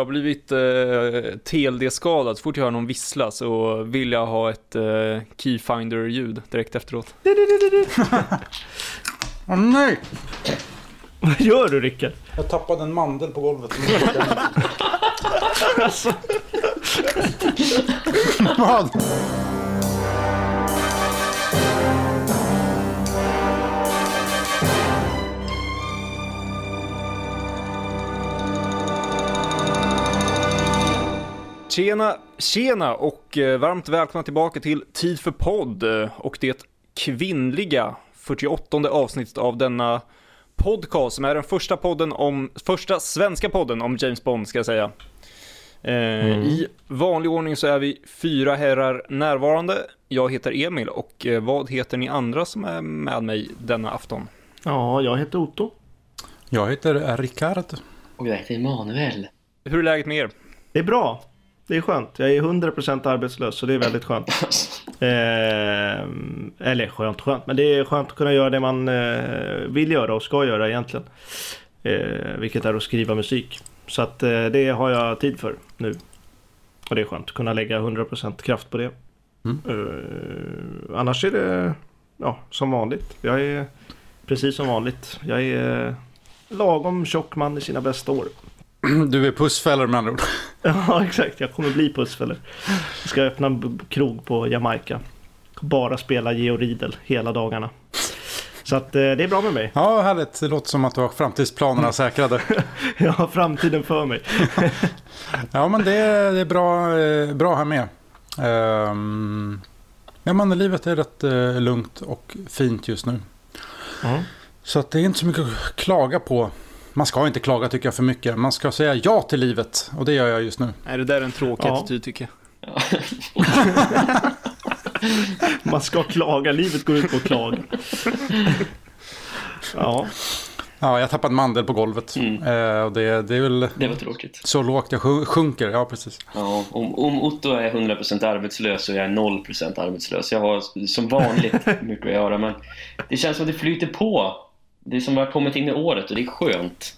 Jag har blivit eh, TLD-skadad. Så fort jag hör någon vissla så vill jag ha ett eh, Keyfinder-ljud direkt efteråt. Åh nej! Vad gör du Rickard? Jag tappade en mandel på golvet. Alltså, Vad? Tjena, tjena och eh, varmt välkomna tillbaka till Tid för podd eh, och det kvinnliga 48 avsnittet av denna podcast som är den första podden om, första svenska podden om James Bond ska jag säga. Eh, I vanlig ordning så är vi fyra herrar närvarande. Jag heter Emil och vad heter ni andra som är med mig denna afton? ja, jag heter Otto. Jag heter Rickard. Och jag heter Emanuel. Hur är läget med er? Det är bra. Det är skönt. Jag är 100% arbetslös så det är väldigt skönt. Eh, eller skönt skönt, men det är skönt att kunna göra det man eh, vill göra och ska göra egentligen. Eh, vilket är att skriva musik. Så att eh, det har jag tid för nu. Och det är skönt att kunna lägga 100% kraft på det. Mm. Eh, annars är det ja, som vanligt. Jag är precis som vanligt. Jag är eh, lagom tjock man i sina bästa år. Du är pussfäller med andra ord. Ja, exakt. Jag kommer bli pussfäller. Jag ska öppna en krog på Jamaica. Bara spela Georg Riedel hela dagarna. Så att eh, det är bra med mig. Ja, härligt. Det låter som att du har framtidsplanerna säkrade. Jag har framtiden för mig. Ja, men det är, det är bra, eh, bra här med. Ehm, ja, men livet är rätt eh, lugnt och fint just nu. Ja. Så att det är inte så mycket att klaga på. Man ska inte klaga tycker jag för mycket. Man ska säga ja till livet. Och det gör jag just nu. Är det där en tråkig Ja. attityd tycker jag? Man ska klaga. Livet går ut på att klaga. Ja, Ja, jag tappade en mandel på golvet. Mm. Eh, och det, det är väl Det var tråkigt. så lågt jag sjun- sjunker. Ja, precis. Ja, om, om Otto är 100% arbetslös och jag är 0% arbetslös. Jag har som vanligt mycket att göra, men det känns som att det flyter på. Det är som att vi har kommit in i året och det är skönt.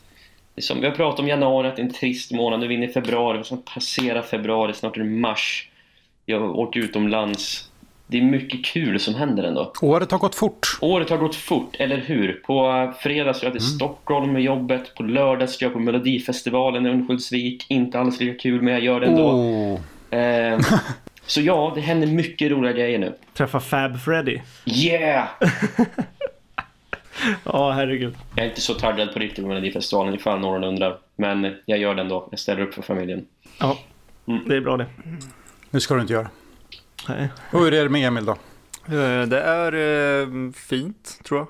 Som, vi har pratat om januari, att det är en trist månad. Nu är vi inne i februari, vi ska passera februari, snart är det mars. Jag åker utomlands. Det är mycket kul som händer ändå. Året har gått fort. Året har gått fort, eller hur? På fredag ska jag till Stockholm med jobbet. På lördag ska jag på Melodifestivalen i Örnsköldsvik. Inte alls lika kul, men jag gör det ändå. Oh. Eh, så ja, det händer mycket roliga grejer nu. träffa Fab Freddy. Yeah! Ja, herregud. Jag är inte så taggad på riktigt på Melodifestivalen ifall någon undrar. Men jag gör det ändå. Jag ställer upp för familjen. Ja, det är bra det. Det ska du inte göra. Nej. Och hur är det med Emil då? Eh, Det är eh, fint, tror jag.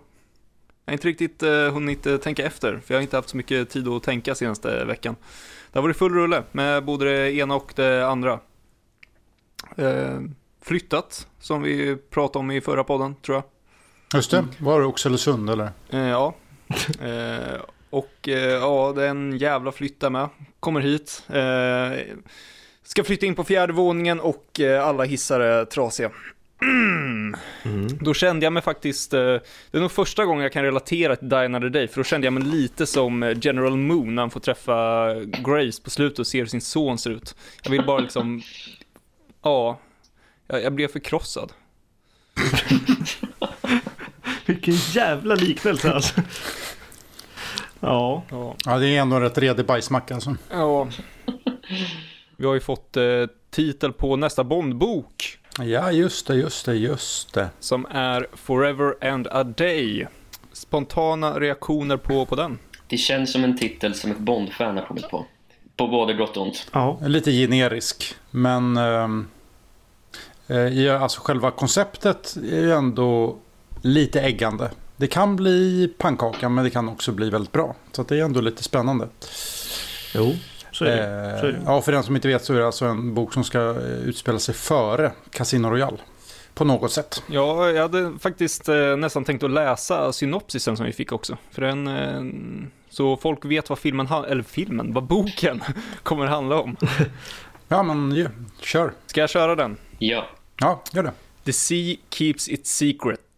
Jag har inte riktigt eh, hunnit tänka efter, för jag har inte haft så mycket tid att tänka senaste veckan. Det har varit full rulle med både det ena och det andra. Flyttat, som vi pratade om i förra podden, tror jag. Just det, var det Oxelösund eller? Eh, ja. Eh, och eh, ja, det är en jävla flytt där med. Kommer hit. Eh, ska flytta in på fjärde våningen och eh, alla hissar är trasiga. Mm. Då kände jag mig faktiskt, eh, det är nog första gången jag kan relatera till Die Another Day, för då kände jag mig lite som General Moon när han får träffa Grace på slutet och ser hur sin son ser ut. Jag vill bara liksom, ja, jag, jag blev förkrossad. Vilken jävla liknelse alltså. Ja, Ja. Ja, det är ändå rätt redig bajsmacka alltså. Ja. Vi har ju fått eh, titel på nästa Bondbok Ja, just det, just det, just det. som är Forever and a Day. Spontana reaktioner på, på den? Det känns som en titel som ett Bond-fan har kommit på. På både gott och ont. ja. Lite generisk, men ehm, eh, ja, alltså själva konceptet är ju ändå lite äggande. Det kan bli pannkaka, men det kan också bli väldigt bra. Så att det är ändå lite spännande. Jo, så är det. Så är Eh, det. ja, för den som inte vet så är det alltså en bok som ska eh, utspela sig före Casino Royale. På något sätt. Ja, jag hade faktiskt eh, nästan tänkt att läsa synopsisen som vi fick också. För den, eh, så folk vet vad filmen, han- eller filmen, vad boken kommer handla om. Ja, men ja, kör. Ska jag köra den? Ja. Ja, gör det. The sea keeps its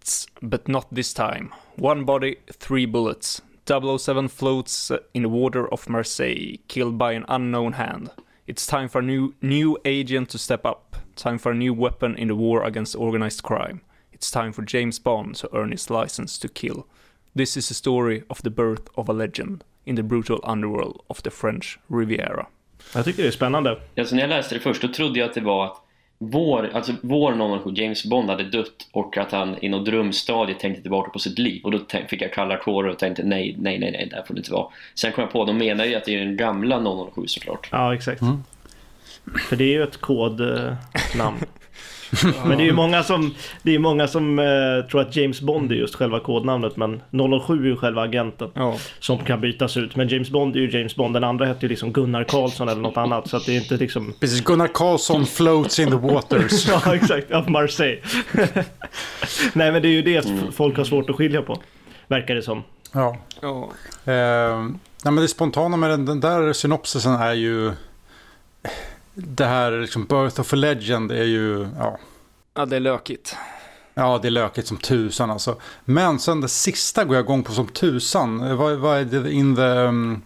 secrets, but not this time. One body, three bullets. 007 floats in the water of Marseille, killed by an unknown hand. It's time for a new, new agent to step up. Time for a new weapon in the war against organized crime. It's time for James Bond to earn his license to kill. This is the story of the birth of a legend in the brutal underworld of the French Riviera. Jag tycker det är spännande. Alltså när jag läste det först, då trodde jag att det var att vår, alltså vår 007 James Bond hade dött och att han i något drömstadie tänkte tillbaka på sitt liv. Och då fick jag kalla kårar och tänkte nej, nej, nej, nej, det får det inte vara. Sen kom jag på, de menar ju att det är den gamla 007 såklart. Ja, exakt. Mm. För det är ju ett kodnamn. men det är ju många som, det är många som eh, tror att James Bond är just själva kodnamnet men 007 är ju själva agenten Ja, som kan bytas ut. Men James Bond är ju James Bond. Den andra heter ju liksom Gunnar Karlsson eller något annat. Så att det är inte liksom... Precis, Gunnar Karlsson floats in the waters. Ja exakt, av Marseille. Nej men det är ju det folk har svårt att skilja på. Verkar det som. Ja. ja. Eh, nej, men det spontana med den, den där synopsisen är ju... Det här liksom Birth of a Legend är ju... Ja, ja det är lökigt. ja det är lökigt som tusan alltså. Men sen det sista går jag igång på som tusan. Vad, vad är det? In the... um,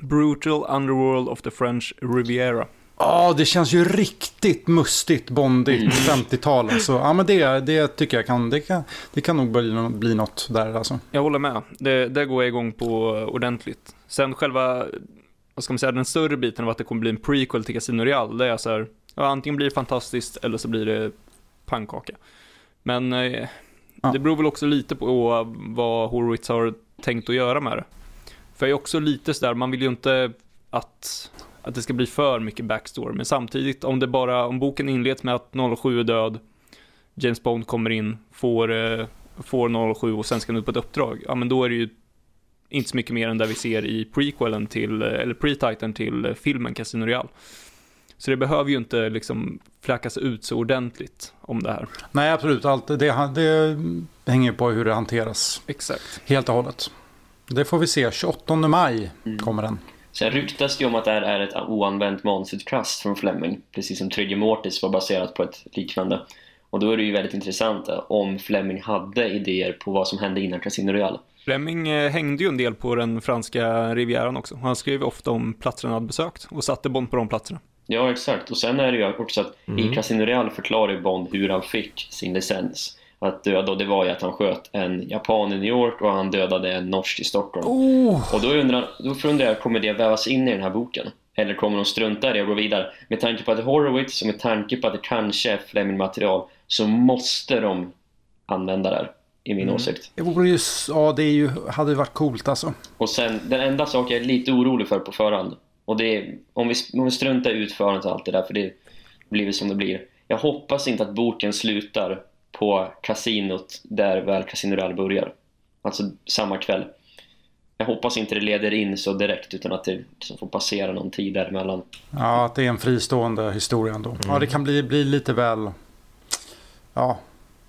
Brutal underworld of the French Riviera. Ja, det känns ju riktigt mustigt, bondigt, 50-tal. Så ja, men det, det tycker jag kan, det kan, det kan nog bli, bli något där alltså. Jag håller med. Det, det går jag igång på ordentligt. Sen själva, vad ska man säga, den större biten av att det kommer bli en prequel till Casino Real, det är så här, ja, antingen blir det fantastiskt eller så blir det pannkaka. Men eh, Ja. det beror väl också lite på vad Horowitz har tänkt att göra med det. För jag är också lite sådär, man vill ju inte att, att det ska bli för mycket backstory, men samtidigt om det bara, om boken inleds med att 07 är död, James Bond kommer in, får, eh, får 07 och sen ska han ut på ett uppdrag, ja men då är det ju inte så mycket mer än det vi ser i prequelen till, eller pre-titeln till filmen Casino Real. Så det behöver ju inte liksom fläckas ut så ordentligt om det här. Nej, absolut. Allt, det, det hänger på hur det hanteras Exakt. helt och hållet. Det får vi se. 28 maj Mm. kommer den. Sen ryktas det ju om att det här är ett oanvänt manusutkast från Fleming, precis som Tredje Mortis var baserat på ett liknande. Och då är det ju väldigt intressant om Fleming hade idéer på vad som hände innan Casino Royale. Fleming eh, hängde ju en del på den franska rivieran också. Han skrev ofta om platserna han hade besökt och satte Bond på de platserna. Ja, exakt. Och sen är det ju också att i Casino Royale förklarar Bond hur han fick sin licens. Att och det var ju att han sköt en japan i New York och han dödade en norsk i Stockholm. Och då undrar, då undrar jag, kommer det vävas in i den här boken? Eller kommer de strunta i det och gå vidare? Med tanke på att det är Horowitz och med tanke på att det kanske är Fleming-material så måste de använda det här, i min åsikt. Det vore ju, ja, det är ju, hade ju varit coolt alltså. Och sen, den enda sak jag är lite orolig för på förhand och det är, om vi, om vi struntar i utförandet och allt det där för det blir som det blir. Jag hoppas inte att boken slutar på kasinot där väl Casino Real börjar. Alltså samma kväll. Jag hoppas inte det leder in så direkt utan att det liksom får passera någon tid däremellan. Ja, att det är en fristående historia ändå. Ja, det kan bli, bli lite väl... Ja,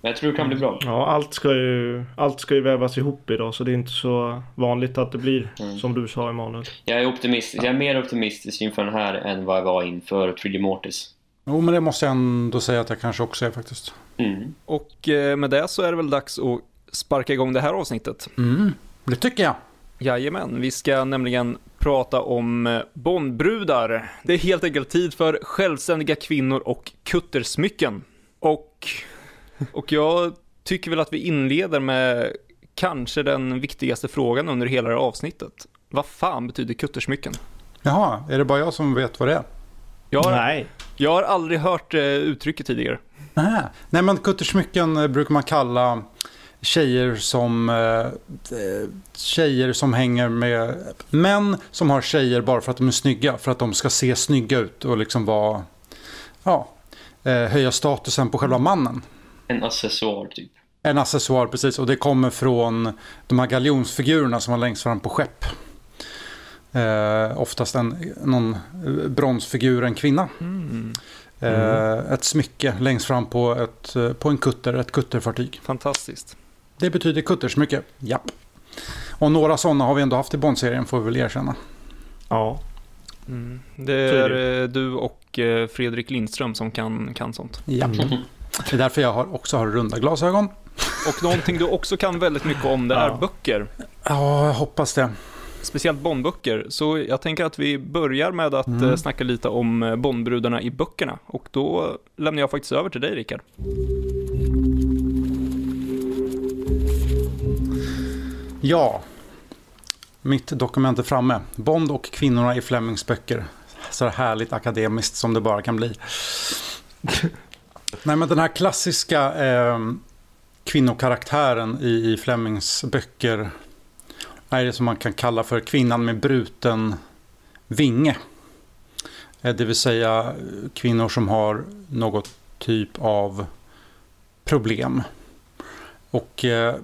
Men jag tror det kan bli bra. Ja, allt ska ju, allt ska ju vävas ihop idag så det är inte så vanligt att det blir Mm. som du sa Emanuel. Jag är optimistisk. Jag är mer optimistisk inför den här än vad jag var inför Trilly Mortis. jo, men det måste jag ändå säga att jag kanske också är faktiskt. Mm. Och eh, med det så är det väl dags att sparka igång det här avsnittet. Mm, det tycker jag. Jajamän, vi ska nämligen prata om eh, Bondbrudar. Det är helt enkelt tid för självständiga kvinnor och kuttersmycken. Och, och jag tycker väl att vi inleder med kanske den viktigaste frågan under hela det här avsnittet. Vad fan betyder kuttersmycken? Jaha, är det bara jag som vet vad det är? Jag har, Nej. jag har aldrig hört eh, uttrycket tidigare. Nej, Nej men kuttersmycken eh, brukar man kalla tjejer som eh, eh, tjejer som hänger med män som har tjejer bara för att de är snygga. För att de ska se snygga ut och liksom vara, ja, eh, höja statusen på själva mannen. En accessoar typ. En accessoar precis och det kommer från de här galjonsfigurerna som var längst fram på skepp. Eh, oftast en, någon eh, bronsfigur, en kvinna. Eh, ett smycke längst fram på, ett, eh, på en kutter, ett kutterfartyg. Fantastiskt. Det betyder kuttersmycke, japp. Och några sådana har vi ändå haft i Bond-serien får vi väl erkänna. Ja. Mm. Det är eh, du och eh, Fredrik Lindström som kan, kan sånt. Japp. Det är därför jag har, också har runda glasögon. Och någonting du också kan väldigt mycket om det är Ja. böcker. Ja, jag hoppas det. Speciellt Bondböcker. Så jag tänker att vi börjar med att Mm. eh, snacka lite om eh, Bondbrudarna i böckerna. Och då lämnar jag faktiskt över till dig, Rickard. Ja, mitt dokument är framme. Bond och kvinnorna i Flemings böcker. Så härligt akademiskt som det bara kan bli. Nej, men den här klassiska eh, kvinnokaraktären i, i Flemings böcker är det som man kan kalla för kvinnan med bruten vinge. Eh, Det vill säga eh, kvinnor som har något typ av problem. Och eh,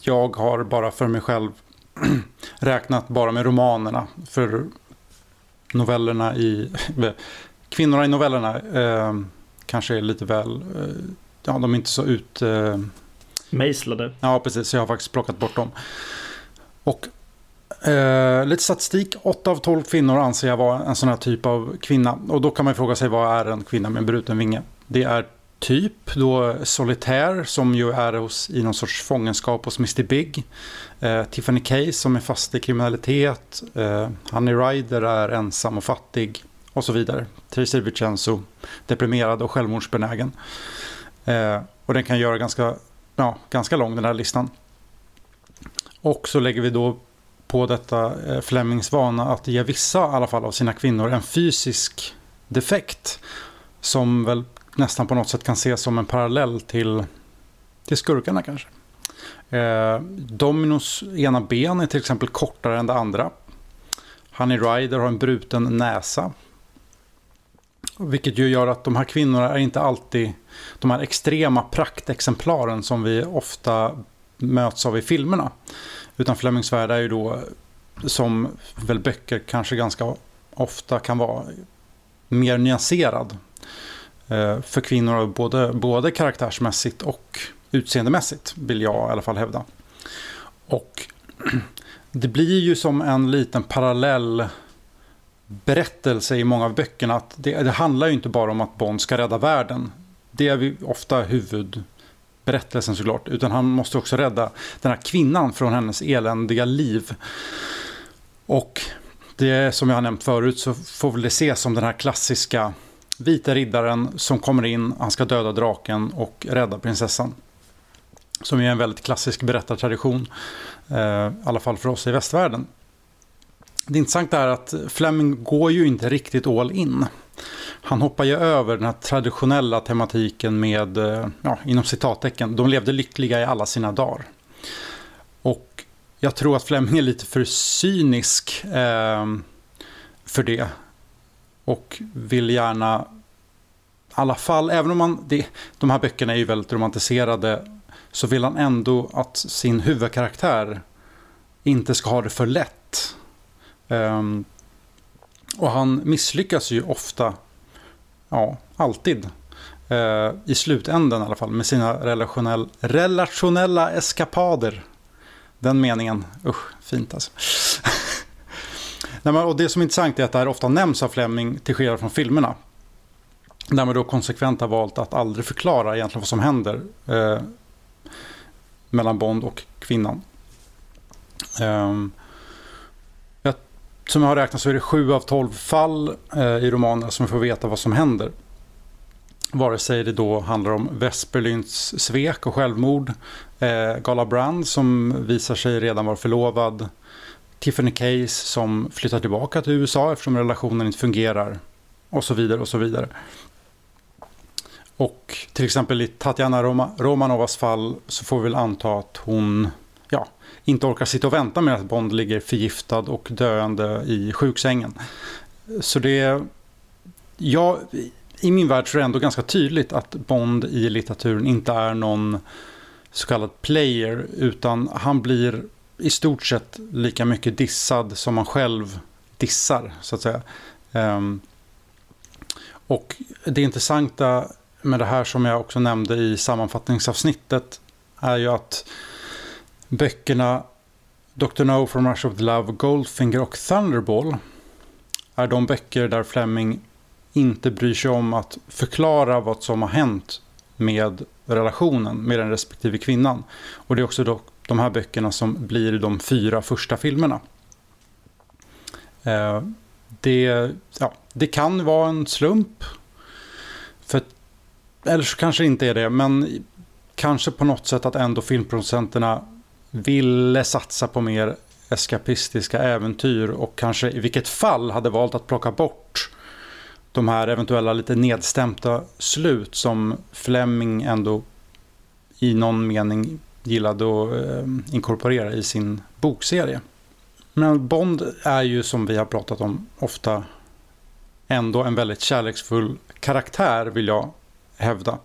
jag har bara för mig själv räknat bara med romanerna. För novellerna i... Kvinnorna i novellerna eh, kanske är lite väl... Eh, ja, de är inte så ut... Eh, Mejslade. ja, precis. Så jag har faktiskt plockat bort dem. Och eh, lite statistik. 8 av 12 kvinnor anser jag vara en sån här typ av kvinna. Och då kan man fråga sig vad är en kvinna med en bruten vinge? Det är typ då solitär som ju är hos, i någon sorts fångenskap hos Mr. Big. Eh, Tiffany Case som är fast i kriminalitet. Eh, Honey Rider är ensam och fattig. Och så vidare. Tracy Vincenzo deprimerad och självmordsbenägen. Eh, och den kan göra ganska, ja, ganska lång den här listan. Och så lägger vi då på detta eh, Flemings vana att ge vissa i alla fall av sina kvinnor en fysisk defekt. Som väl nästan på något sätt kan ses som en parallell till, till skurkarna kanske. Eh, Dominos ena ben är till exempel kortare än det andra. Honey Rider har en bruten näsa. Vilket ju gör att de här kvinnorna är inte alltid de här extrema praktexemplaren som vi ofta möts av i filmerna. Utan Flemings värld är ju då, som väl böcker kanske ganska ofta kan vara, mer nyanserad. Eh, för kvinnor både, både karaktärsmässigt och utseendemässigt vill jag i alla fall hävda. Och det blir ju som en liten parallell berättelse i många av böckerna. Att det, det handlar ju inte bara om att Bond ska rädda världen. Det är ofta huvudberättelsen såklart. Utan han måste också rädda den här kvinnan från hennes eländiga liv. Och det som jag har nämnt förut så får väl det ses som den här klassiska vita riddaren som kommer in, han ska döda draken och rädda prinsessan. Som är en väldigt klassisk berättartradition, eh, i alla fall för oss i västvärlden. Det intressanta är att Fleming går ju inte riktigt all in. Han hoppar ju över den här traditionella tematiken med, eh, ja, inom citattecken, de levde lyckliga i alla sina dagar. Och jag tror att Fleming är lite för cynisk eh, för det. Och vill gärna, i alla fall, även om man, det, de här böckerna är ju väldigt romantiserade, så vill han ändå att sin huvudkaraktär inte ska ha det för lätt. Ehm, och han misslyckas ju ofta, ja, alltid. Eh, I slutändan i alla fall, med sina relationell, relationella eskapader. Den meningen, usch, fint alltså. Nej, men, och det som är intressant är att det här ofta nämns av Fleming till skillnad från filmerna. Där man då konsekvent har valt att aldrig förklara egentligen vad som händer eh, mellan Bond och kvinnan. Ehm, som jag har räknat så är det sju av tolv fall eh, i romanen som vi får veta vad som händer. Vare sig det då handlar om Vesperlyns svek och självmord, eh, Gala Brand som visar sig redan vara förlovad, Tiffany Case som flyttar tillbaka till USA eftersom relationen inte fungerar och så vidare och så vidare. Och till exempel i Tatjana Romanovas fall så får vi väl anta att hon inte orkar sitta och vänta med att Bond ligger förgiftad och döende i sjuksängen. Så det... Ja, I min värld så är det ändå ganska tydligt att Bond i litteraturen inte är någon så kallad player utan han blir i stort sett lika mycket dissad som man själv dissar så att säga. Um, och det intressanta med det här som jag också nämnde i sammanfattningsavsnittet är ju att böckerna Dr. No from Rush of the Love, Goldfinger och Thunderball är de böcker där Fleming inte bryr sig om att förklara vad som har hänt med relationen med den respektive kvinnan. Och det är också då de här böckerna som blir de fyra första filmerna. Eh, det, ja, det kan vara en slump. För, eller så kanske det inte är det, men kanske på något sätt att ändå filmproducenterna ville satsa på mer eskapistiska äventyr och kanske i vilket fall hade valt att plocka bort de här eventuella lite nedstämda slut som Fleming ändå i någon mening gillade att eh, inkorporera i sin bokserie. Men Bond är ju som vi har pratat om ofta ändå en väldigt kärleksfull karaktär vill jag hävda.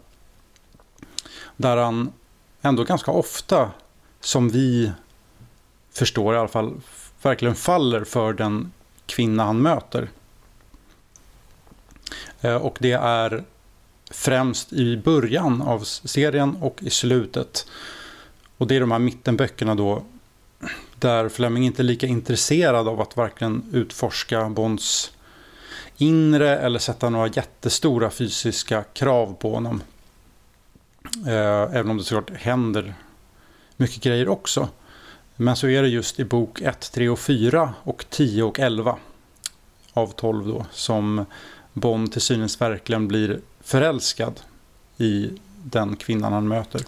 Där han ändå ganska ofta som vi förstår i alla fall verkligen faller för den kvinna han möter. Eh, och det är främst i början av serien och i slutet. Och det är de här mittenböckerna då där Fleming inte är lika intresserad av att verkligen utforska Bonds inre eller sätta några jättestora fysiska krav på honom. Eh, även om det såklart händer mycket grejer också. Men så är det just i bok 1, 3 och 4 och 10 och 11 av 12 då som Bond till synes verkligen blir förälskad i den kvinnan han möter.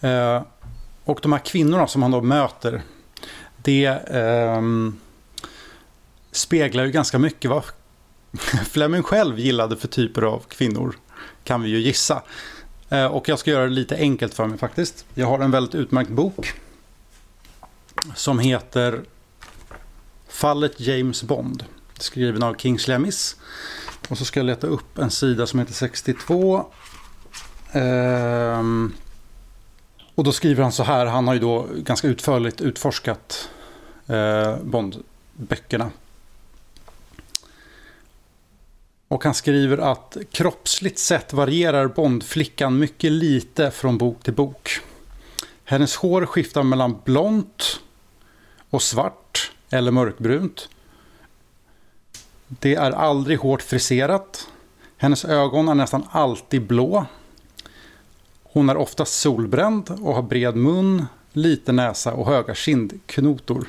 Eh, och de här kvinnorna som han då möter det eh, speglar ju ganska mycket vad Fleming själv gillade för typer av kvinnor. Kan vi ju gissa. Eh, och jag ska göra det lite enkelt för mig faktiskt. Jag har en väldigt utmärkt bok. Som heter Fallet James Bond. Skriven av Kingsley Amis. Och så ska jag leta upp en sida som heter 62. Ehm, och då skriver han så här. Han har ju då ganska utförligt utforskat eh, Bond-böckerna. Och han skriver att kroppsligt sett varierar Bondflickan mycket lite från bok till bok. Hennes hår skiftar mellan blont och svart eller mörkbrunt. Det är aldrig hårt friserat. Hennes ögon är nästan alltid blå. Hon är oftast solbränd och har bred mun, liten näsa och höga kindknotor.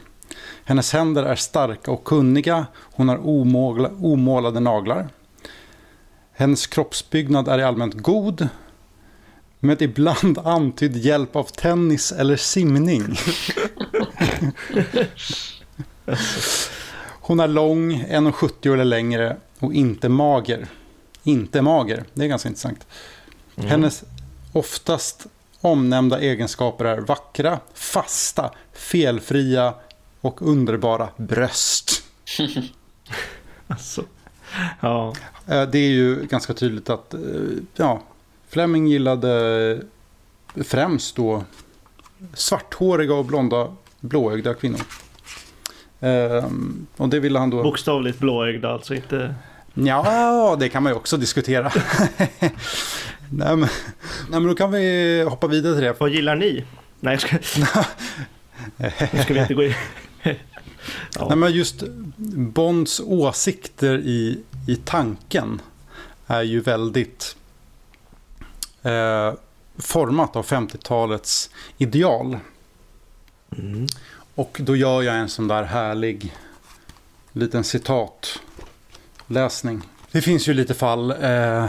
Hennes händer är starka och kunniga. Hon har omålade naglar. Hennes kroppsbyggnad är i allmänt god. Med ibland antydd hjälp av tennis eller simning. Hon är lång, 1,70 eller längre och inte mager. Inte mager, det är ganska intressant. Mm. Hennes oftast omnämnda egenskaper är vackra, fasta, felfria och underbara bröst. alltså, ja. Eh, det är ju ganska tydligt att eh, ja, Fleming gillade främst då svarthåriga och blonda blåögda kvinnor. Ehm, och det ville han då... Bokstavligt blåögda alltså inte... Ja, det kan man ju också diskutera. nej, men, nej, men då kan vi hoppa vidare till det. Vad gillar ni? Nej, jag ska... nu ska vi inte gå in... ja. Nej, men just Bonds åsikter i, i tanken är ju väldigt eh, format av 50-talets ideal. Mm. Och då gör jag en sån där härlig liten citatläsning. Det finns ju lite fall eh,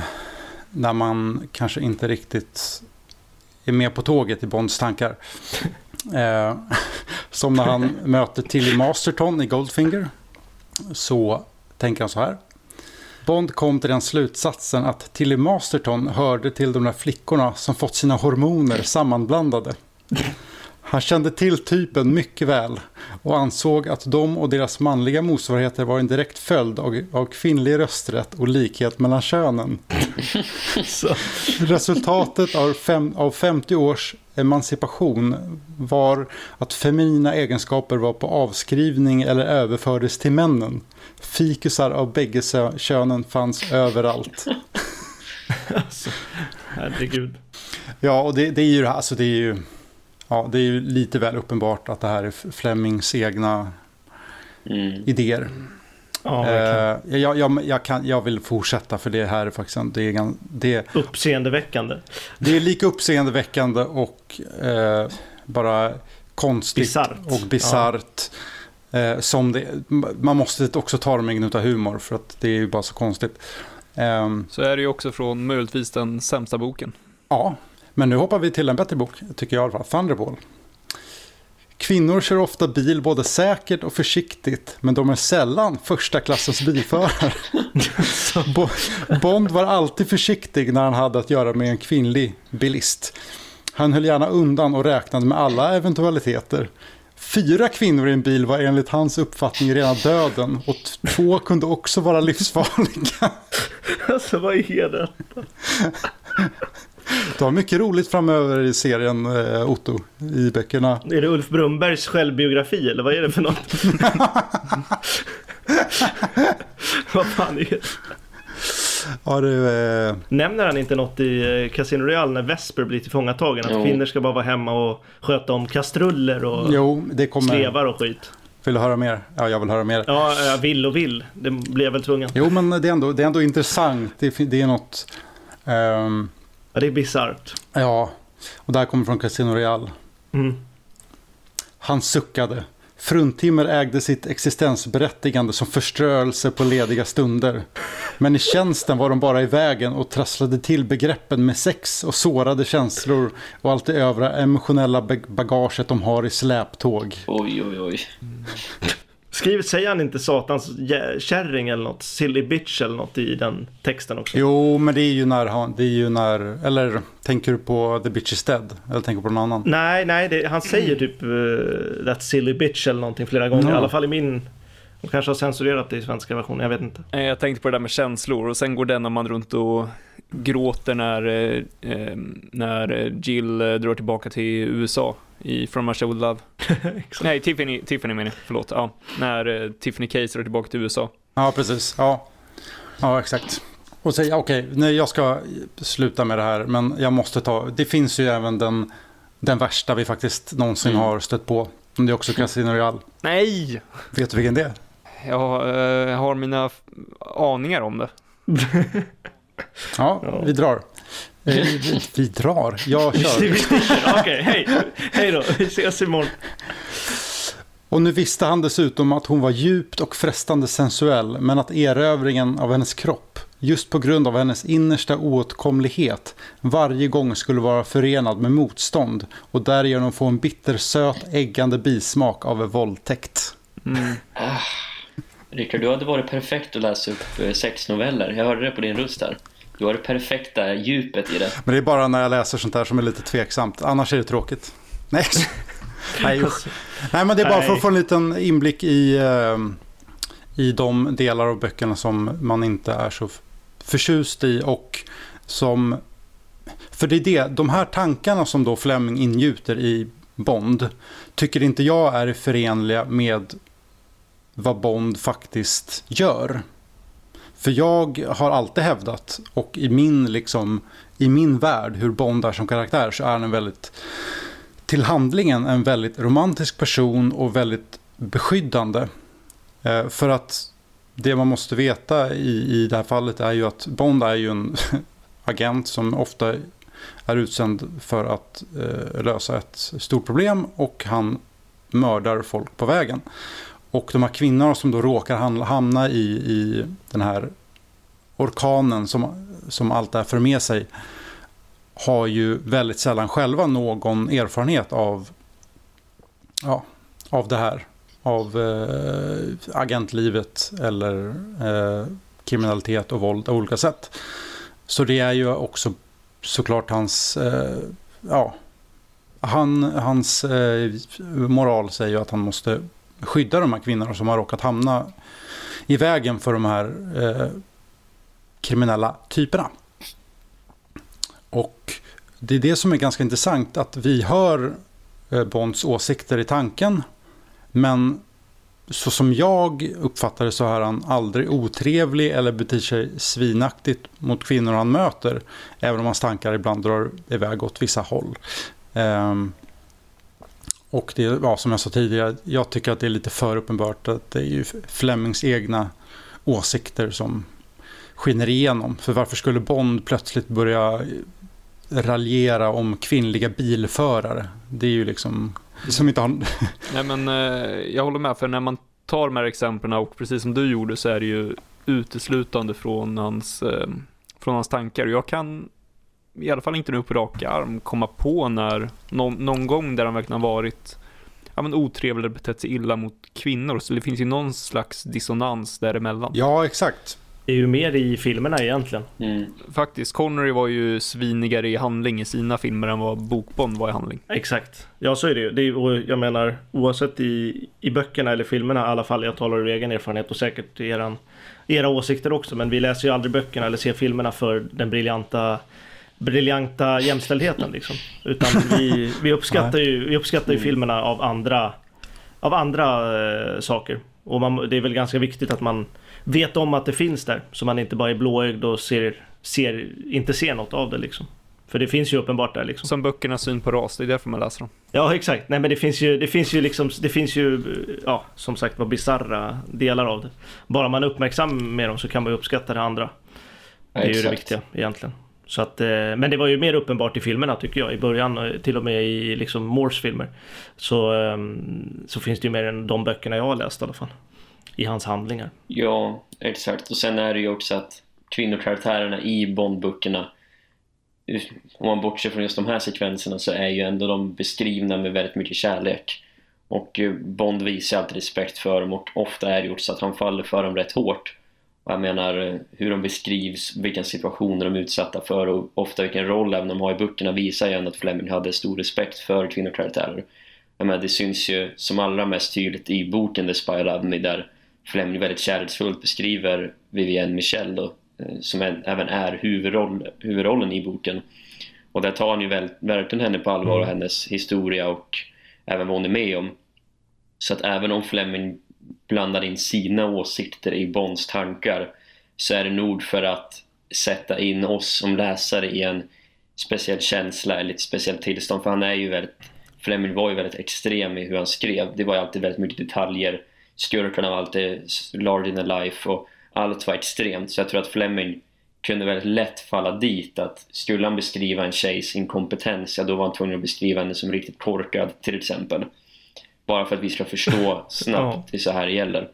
där man kanske inte riktigt är med på tåget i Bonds tankar. Eh, som när han möter Tilly Masterton i Goldfinger. Så tänker han så här. Bond kom till den slutsatsen att Tilly Masterton hörde till de där flickorna som fått sina hormoner sammanblandade. Han kände till typen mycket väl och ansåg att de och deras manliga motsvarigheter var en direkt följd av, av kvinnlig rösträtt och likhet mellan könen. Resultatet av, fem, av 50 års emancipation var att feminina egenskaper var på avskrivning eller överfördes till männen. Fikusar av bägge könen fanns överallt. alltså, herregud. Ja, och det, det är ju alltså det är ju ja, det är ju lite väl uppenbart att det här är Flemings egna mm. idéer. Ja. Eh, jag, jag, jag, kan, jag vill fortsätta för det här är faktiskt en, det är, det, Uppseendeväckande. det är lika uppseendeväckande och eh, bara konstigt Bisarrt. och bisarrt. Eh, som det, man måste också ta det med en gnutta humor för att det är ju bara så konstigt. Ehm, Så är det ju också från möjligtvis den sämsta boken. Ja, men nu hoppar vi till en bättre bok, tycker jag i alla fall. Thunderball. Kvinnor kör ofta bil både säkert och försiktigt, men de är sällan första klassens bilförare. Bo- Bond var alltid försiktig när han hade att göra med en kvinnlig bilist. Han höll gärna undan och räknade med alla eventualiteter. Fyra kvinnor i en bil var enligt hans uppfattning rena döden och två kunde också vara livsfarliga. Alltså vad är det? Du har mycket roligt framöver i serien eh, Otto, i böckerna. Är det Ulf Brumbergs självbiografi eller vad är det för något? vad fan är det? Ja, du, eh, Nämner han inte något i eh, Casino Royale när Vesper blir tillfångatagen? Att Jo. kvinnor ska bara vara hemma och sköta om kastruller och jo, det kommer... slevar och skit. Vill du höra mer? Ja, jag vill höra mer. Ja, jag vill och vill. Det jag väl tvungen. Jo, men det är ändå, det är ändå intressant. Det, det är något... ehm, Ja, det är bisarrt. ja, och det här kommer från Casino Royale. Mm. Han suckade. Fruntimmer ägde sitt existensberättigande som förströelse på lediga stunder. Men i tjänsten var de bara i vägen och trasslade till begreppen med sex och sårade känslor och allt det övriga emotionella bag- bagaget de har i släptåg. Oj, oj, oj. Skriv, säger han inte satans kärring eller något? Silly bitch eller något i den texten också? Jo, men det är ju när han, det är ju när, eller tänker du på The Bitch is Dead? Eller tänker du på någon annan? Nej, nej, det, han säger typ uh, that silly bitch eller någonting flera gånger. Ja. I alla fall i min... De kanske har censurerat det i svenska versionen, jag vet inte. Jag tänkte på det där med känslor och sen går denna man runt och gråter när, eh, eh, när Jill eh, drar tillbaka till USA i From Russia With Love. Nej, Tiffany, Tiffany menar jag, förlåt. Ja, när eh, Tiffany Case drar tillbaka till USA. Ja, precis. Ja, ja exakt. Och säga, okej, nej, jag ska sluta med det här, men jag måste ta, det finns ju även den, den värsta vi faktiskt någonsin Mm. har stött på. Det är också Casino Royale. Nej! Vet du vilken det är? Jag eh, har mina aningar om det. Ja, Ja. vi drar. Eh, vi, vi drar, jag Vi kör. sticker. Okej, hej. Hej då. Vi ses imorgon. Och nu visste han dessutom att hon var djupt och frestande sensuell, men att erövringen av hennes kropp, just på grund av hennes innersta oåtkomlighet, varje gång skulle vara förenad med motstånd och därigenom få en bittersöt, äggande bismak av våldtäkt. Mm. Rickard, du hade varit perfekt att läsa upp eh, sexnoveller. Jag hörde det på din röst där. Du har det perfekta djupet i det. Men det är bara när jag läser sånt här som är lite tveksamt, annars är det tråkigt. Nej, Nej. Nej men det är bara för att få en liten inblick i, eh, i de delar av böckerna som man inte är så förtjust i och som... För det är det, de här tankarna som då Fleming ingjuter i Bond tycker inte jag är förenliga med vad Bond faktiskt gör. För jag har alltid hävdat, och i min, liksom, i min värld, hur Bond är som karaktär, så är han en väldigt, till handlingen, en väldigt romantisk person och väldigt beskyddande. Eh, för att det man måste veta i, i det här fallet är ju att Bond är ju en agent som ofta är utsänd för att eh, lösa ett stort problem och han mördar folk på vägen. Och de här kvinnorna som då råkar hamna- i, i den här orkanen som, som allt det här för med sig har ju väldigt sällan själva någon erfarenhet av, ja, av det här. Av eh, agentlivet eller eh, kriminalitet och våld av olika sätt. Så det är ju också såklart hans, eh, ja, han, hans eh, moral säger ju att han måste skydda de här kvinnorna som har råkat hamna i vägen för de här eh, kriminella typerna. Och det är det som är ganska intressant att vi hör eh, Bonds åsikter i tanken men så som jag uppfattar det så är han aldrig otrevlig eller beter sig svinaktigt mot kvinnor han möter. Även om hans tankar ibland drar iväg åt vissa håll. Ehm, och det, ja, som jag sa tidigare, jag tycker att det är lite för uppenbart att det är ju Flemings egna åsikter som skiner igenom. För varför skulle Bond plötsligt börja raljera om kvinnliga bilförare? Det är ju liksom som inte har... Nej men eh, jag håller med, för när man tar de här exemplen och precis som du gjorde så är det ju uteslutande från hans, eh, från hans tankar. Jag kan i alla fall inte nu på rak arm komma på när någon, någon gång där han verkligen har varit ja, men otrevlig eller betett sig illa mot kvinnor. Så det finns ju någon slags dissonans däremellan. Ja, exakt. Det är ju mer i filmerna egentligen. Mm. Faktiskt, Connery var ju svinigare i handling i sina filmer än vad Bokbond var i handling. Exakt. Ja, så är det ju. Det är, och jag menar, oavsett i, i böckerna eller filmerna i alla fall, jag talar ur egen erfarenhet och säkert eran, era åsikter också, men vi läser ju aldrig böckerna eller ser filmerna för den briljanta briljanta jämställdheten liksom. Utan vi, vi uppskattar ju, vi uppskattar ju filmerna av andra, av andra eh, saker. Och man, det är väl ganska viktigt att man vet om att det finns där. Så man inte bara är blåögd och ser, ser, inte ser något av det liksom. För det finns ju uppenbart där liksom. Som böckernas syn på ras, det är därför man läser dem. Ja exakt, nej men det finns ju, det finns ju liksom, det finns ju, ja som sagt var bisarra delar av det. Bara man är uppmärksam med dem så kan man ju uppskatta det andra. Det är ju det viktiga egentligen. Så att, eh, men det var ju mer uppenbart i filmerna tycker jag i början, eh, till och med i liksom Moores filmer. Så, ehm, så finns det ju mer än de böckerna jag har läst i alla fall. I hans handlingar. Ja, exakt. Och sen är det ju också att kvinnokaraktärerna i Bond-böckerna eh, om man bortser från just de här sekvenserna så är ju ändå de beskrivna med väldigt mycket kärlek. Och Bond visar alltid respekt för dem och ofta är det ju så att han faller för dem rätt hårt. Och jag menar hur de beskrivs, vilka situationer de är utsatta för och ofta vilken roll även de har i böckerna visar ju ändå att Fleming hade stor respekt för kvinnokaraktärer. Jag menar, det syns ju som allra mest tydligt i boken The Spy Love Me där Fleming väldigt kärleksfullt beskriver Vivienne Michel då, eh, som en, även är huvudroll, huvudrollen i boken. Och där tar han ju väl, verkligen henne på allvar och hennes historia och även vad hon är med om. Så att även om Fleming blandar in sina åsikter i Bonds tankar så är det nog för att sätta in oss som läsare i en speciell känsla eller ett speciellt tillstånd. För han är ju väldigt, Fleming var ju väldigt extrem i hur han skrev. Det var ju alltid väldigt mycket detaljer. Skurkarna var alltid large in a life och allt var extremt. Så jag tror att Fleming kunde väldigt lätt falla dit att skulle han beskriva en tjejs inkompetens, ja då var han tvungen att beskriva henne som riktigt korkad till exempel. Bara för att vi ska förstå snabbt det är så här det gäller.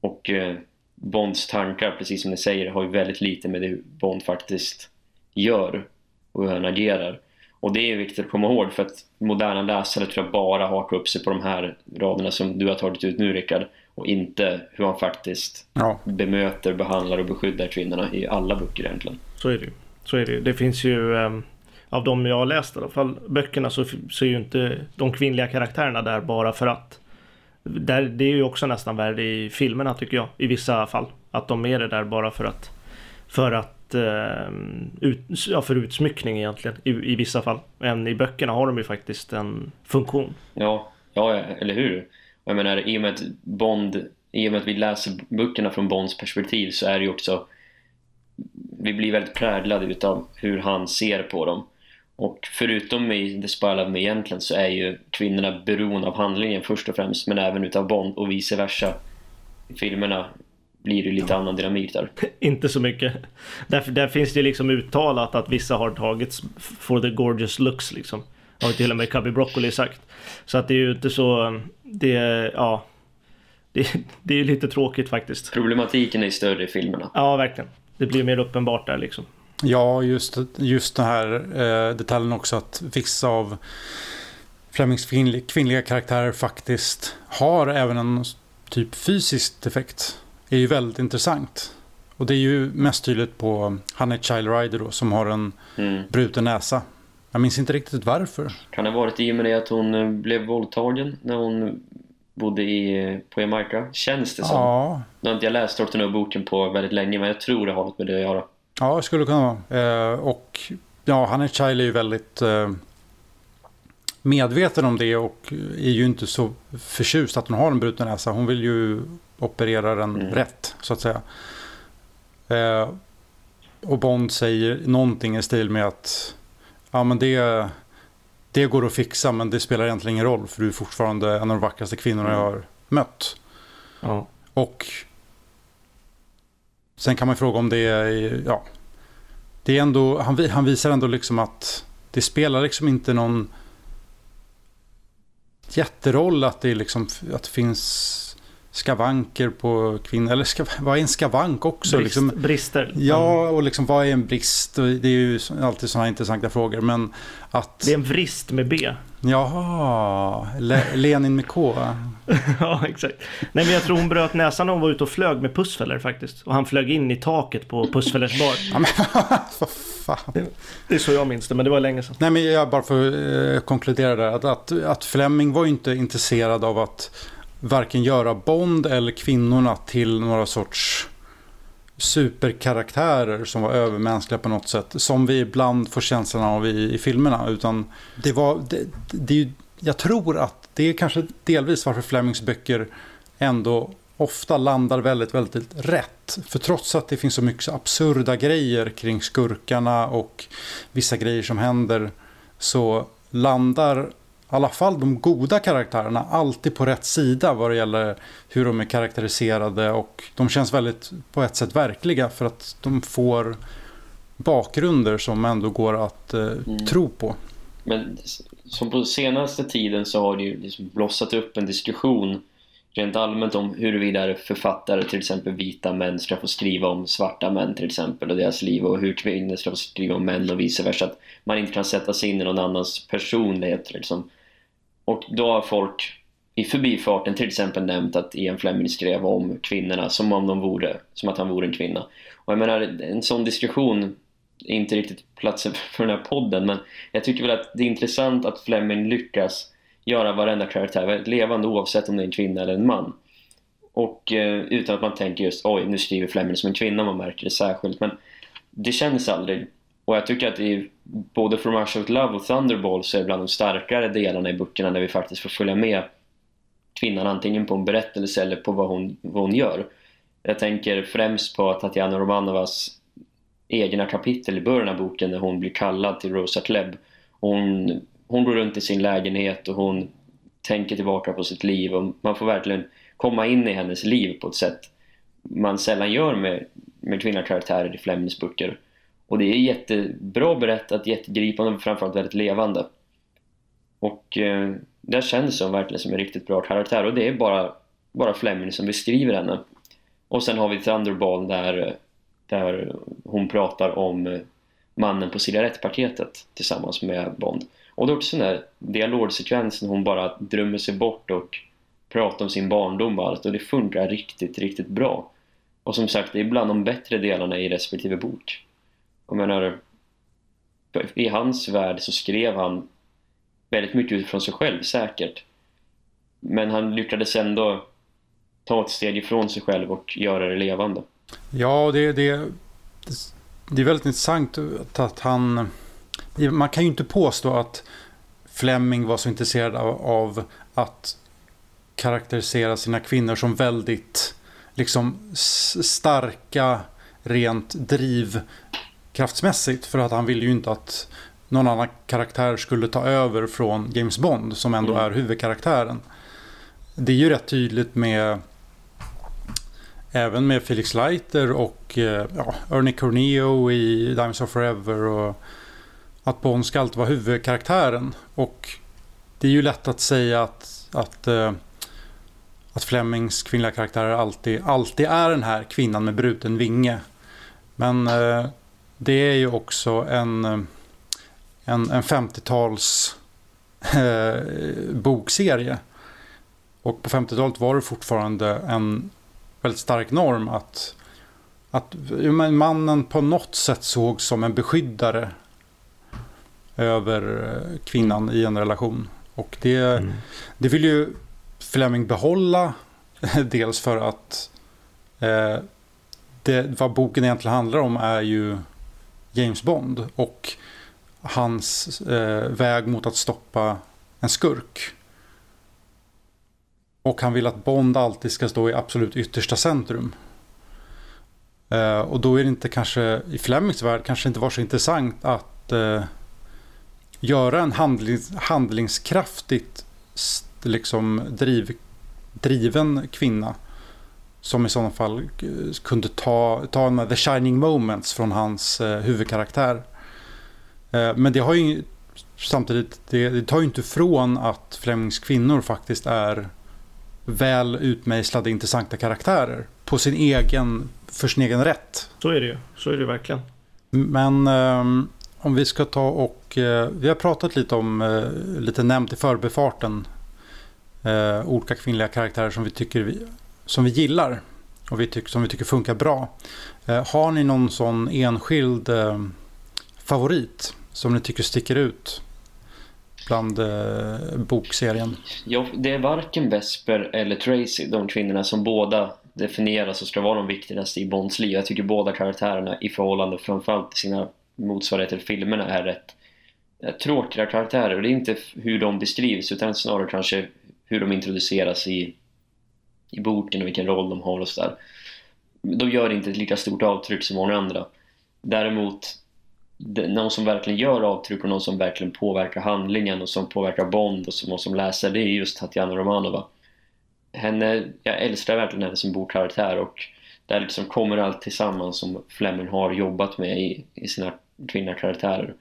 Och eh, Bonds tankar, precis som ni säger, har ju väldigt lite med det Bond faktiskt gör och hur han agerar. Och det är viktigt att komma ihåg för att moderna läsare tror jag bara hakar upp sig på de här raderna som du har tagit ut nu Rickard och inte hur han faktiskt Ja. bemöter, behandlar och beskyddar kvinnorna i alla böcker egentligen. Så är det ju. Så är det ju. Det finns ju, ehm, av de jag har läst i alla fall, böckerna så, så är ju inte de kvinnliga karaktärerna där bara för att. Där, det är ju också nästan värre i filmerna tycker jag, i vissa fall. Att de är det där bara för att, för att, eh, ut, ja, för utsmyckning egentligen, i, i vissa fall. Men i böckerna har de ju faktiskt en funktion. Ja, ja, eller hur? Jag menar, i och med att Bond, i och med att vi läser böckerna från Bonds perspektiv så är det ju också vi blir väldigt präglade utav hur han ser på dem. Och förutom i The Spy Love Me egentligen så är ju kvinnorna beroende av handlingen först och främst men även utav Bond och vice versa. I filmerna blir det lite annan dynamik där. Inte så mycket. Därför, där finns det liksom uttalat att vissa har tagits for the gorgeous looks liksom. Har till och med Cubby Broccoli sagt. Så att det är ju inte så... Det är, ja... Det, det är ju lite tråkigt faktiskt. Problematiken är större i filmerna. Ja, verkligen. Det blir mer uppenbart där liksom. Ja, just, just den här eh, detaljen också att vissa av Flemings kvinnliga, karaktärer faktiskt har även en typ fysisk defekt. är ju väldigt intressant. Och det är ju mest tydligt på Honey Child Rider då, som har en Mm. bruten näsa. Jag minns inte riktigt varför. Kan det ha varit i och med det att hon eh, blev våldtagen när hon bodde i, på Jamaica? Känns det som. Ja, Nu har inte jag läst Dr. No-boken på väldigt länge men jag tror det har något med det att göra. Ja det skulle kunna vara. Eh, och ja, Child är ju väldigt eh, medveten om det och är ju inte så förtjust att hon har en bruten näsa. Hon vill ju operera den Mm. rätt, så att säga. Eh, och Bond säger någonting i stil med att ja, men det, det går att fixa men det spelar egentligen ingen roll för du är fortfarande en av de vackraste kvinnorna jag har mött. Ja. Och Sen kan man fråga om det är, ja, det är ändå, han, han visar ändå liksom att det spelar liksom inte någon jätteroll att det, är liksom, att det finns skavanker på kvinnor. Eller ska, vad är en skavank också? Brist, liksom, brister. ja, och liksom, vad är en brist? Det är ju alltid sådana intressanta frågor. Men att... Det är en vrist med B. Jaha, Le Lenin med K. ja, exakt. Nej, men jag tror hon bröt näsan när hon var ute och flög med Pussfeller faktiskt. Och han flög in i taket på Pussfellers bar. Ja, men vad fan. Det, det är så jag minns det, men det var länge sedan. Nej, men jag bara får eh, konkludera där. Att, att, att Fleming var ju inte intresserad av att varken göra Bond eller kvinnorna till några sorts superkaraktärer som var övermänskliga på något sätt. Som vi ibland får känslan av i, i filmerna. Utan det var, det, det, jag tror att det är kanske delvis varför Flemings böcker ändå ofta landar väldigt, väldigt rätt. För trots att det finns så mycket absurda grejer kring skurkarna och vissa grejer som händer så landar alla fall de goda karaktärerna alltid på rätt sida vad det gäller hur de är karaktäriserade och de känns väldigt på ett sätt verkliga för att de får bakgrunder som ändå går att eh, mm. tro på. Men som på senaste tiden så har det ju liksom blossat upp en diskussion rent allmänt om huruvida författare, till exempel vita män, ska få skriva om svarta män till exempel och deras liv och hur kvinnor ska få skriva om män och vice versa. Att man inte kan sätta sig in i någon annans personlighet liksom. Och då har folk i förbifarten till exempel nämnt att Ian Fleming skrev om kvinnorna som om de vore, som att han vore en kvinna. Och jag menar, en sån diskussion är inte riktigt platsen för den här podden men jag tycker väl att det är intressant att Fleming lyckas göra varenda karaktär väldigt levande oavsett om det är en kvinna eller en man. Och eh, utan att man tänker just oj, nu skriver Fleming som en kvinna, man märker det särskilt. Men det känns aldrig. Och jag tycker att i både From Russia of Love och Thunderball så är bland de starkare delarna i böckerna där vi faktiskt får följa med kvinnan antingen på en berättelse eller på vad hon, vad hon gör. Jag tänker främst på Tatjana Romanovas egna kapitel i början av boken när hon blir kallad till Rosa Klebb. Hon, hon går runt i sin lägenhet och hon tänker tillbaka på sitt liv och man får verkligen komma in i hennes liv på ett sätt man sällan gör med, med kvinnliga karaktärer i Flemings böcker. Och det är jättebra berättat, jättegripande och framförallt väldigt levande. Och eh, där känns hon verkligen som en riktigt bra karaktär och det är bara, bara Fleming som beskriver henne. Och sen har vi Thunderball där, där hon pratar om eh, mannen på cigarettpaketet tillsammans med Bond. Och det är också den där dialogsekvensen hon bara drömmer sig bort och pratar om sin barndom och allt och det funkar riktigt, riktigt bra. Och som sagt, det är bland de bättre delarna i respektive bok. Jag menar, i hans värld så skrev han väldigt mycket utifrån sig själv säkert. Men han lyckades ändå ta ett steg ifrån sig själv och göra det levande. Ja, det, det, det är väldigt intressant att han... Man kan ju inte påstå att Fleming var så intresserad av, av att karaktärisera sina kvinnor som väldigt liksom starka, rent driv kraftsmässigt för att han ville ju inte att någon annan karaktär skulle ta över från James Bond som ändå mm. är huvudkaraktären. Det är ju rätt tydligt med även med Felix Leiter och eh, ja, Ernie Corneo i Diamonds of Forever och att Bond ska alltid vara huvudkaraktären. Och det är ju lätt att säga att, att, eh, att Flemings kvinnliga karaktärer alltid, alltid är den här kvinnan med bruten vinge. Men eh, det är ju också en, en, en 50-tals eh, bokserie. Och på 50-talet var det fortfarande en väldigt stark norm att, att mannen på något sätt såg som en beskyddare över eh, kvinnan i en relation. Och det, mm. det vill ju Fleming behålla. Dels för att eh, det, vad boken egentligen handlar om är ju James Bond och hans eh, väg mot att stoppa en skurk. Och han vill att Bond alltid ska stå i absolut yttersta centrum. Eh, och då är det inte kanske i Flemings värld kanske inte var så intressant att eh, göra en handlings, handlingskraftigt liksom driv, driven kvinna som i sådana fall eh, kunde ta, ta de the shining moments från hans eh, huvudkaraktär. Eh, men det har ju samtidigt, det, det tar ju inte ifrån att Flemings kvinnor faktiskt är väl utmejslade intressanta karaktärer på sin egen, för sin egen rätt. Så är det ju, så är det verkligen. Men um, om vi ska ta och, uh, vi har pratat lite om, uh, lite nämnt i förbefarten, uh, olika kvinnliga karaktärer som vi tycker vi, som vi gillar och vi tycker, som vi tycker funkar bra. Eh, har ni någon sån enskild eh, favorit som ni tycker sticker ut bland eh, bokserien? Ja, det är varken Vesper eller Tracy, de kvinnorna som båda definieras och ska vara de viktigaste i Bonds liv. Jag tycker båda karaktärerna i förhållande framförallt till sina motsvarigheter i filmerna är rätt eh, tråkiga karaktärer. Och det är inte hur de beskrivs utan snarare kanske hur de introduceras i, i boken och vilken roll de har och sådär. De gör inte ett lika stort avtryck som många andra. Däremot någon som verkligen gör avtryck och någon som verkligen påverkar handlingen och som påverkar Bond och som, och som läser det är just Tatjana Romanova. Henne, jag älskar verkligen henne som bokkaraktär och där liksom kommer allt tillsammans som Fleming har jobbat med i, i sina kvinnliga karaktärer.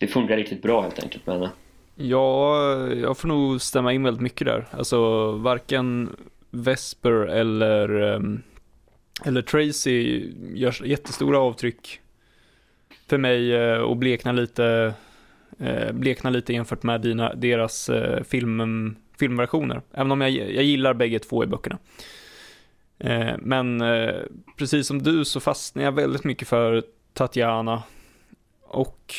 Det funkar riktigt bra helt enkelt med henne. Ja, jag får nog stämma in väldigt mycket där. Alltså varken Vesper eller, ehm, eller Tracy gör jättestora avtryck för mig eh, och bleknar lite, eh, bleknar lite jämfört med dina, deras eh, film, filmversioner. Även om jag, jag gillar bägge två i böckerna. Men precis som du så fastnar jag väldigt mycket för Tatjana. Och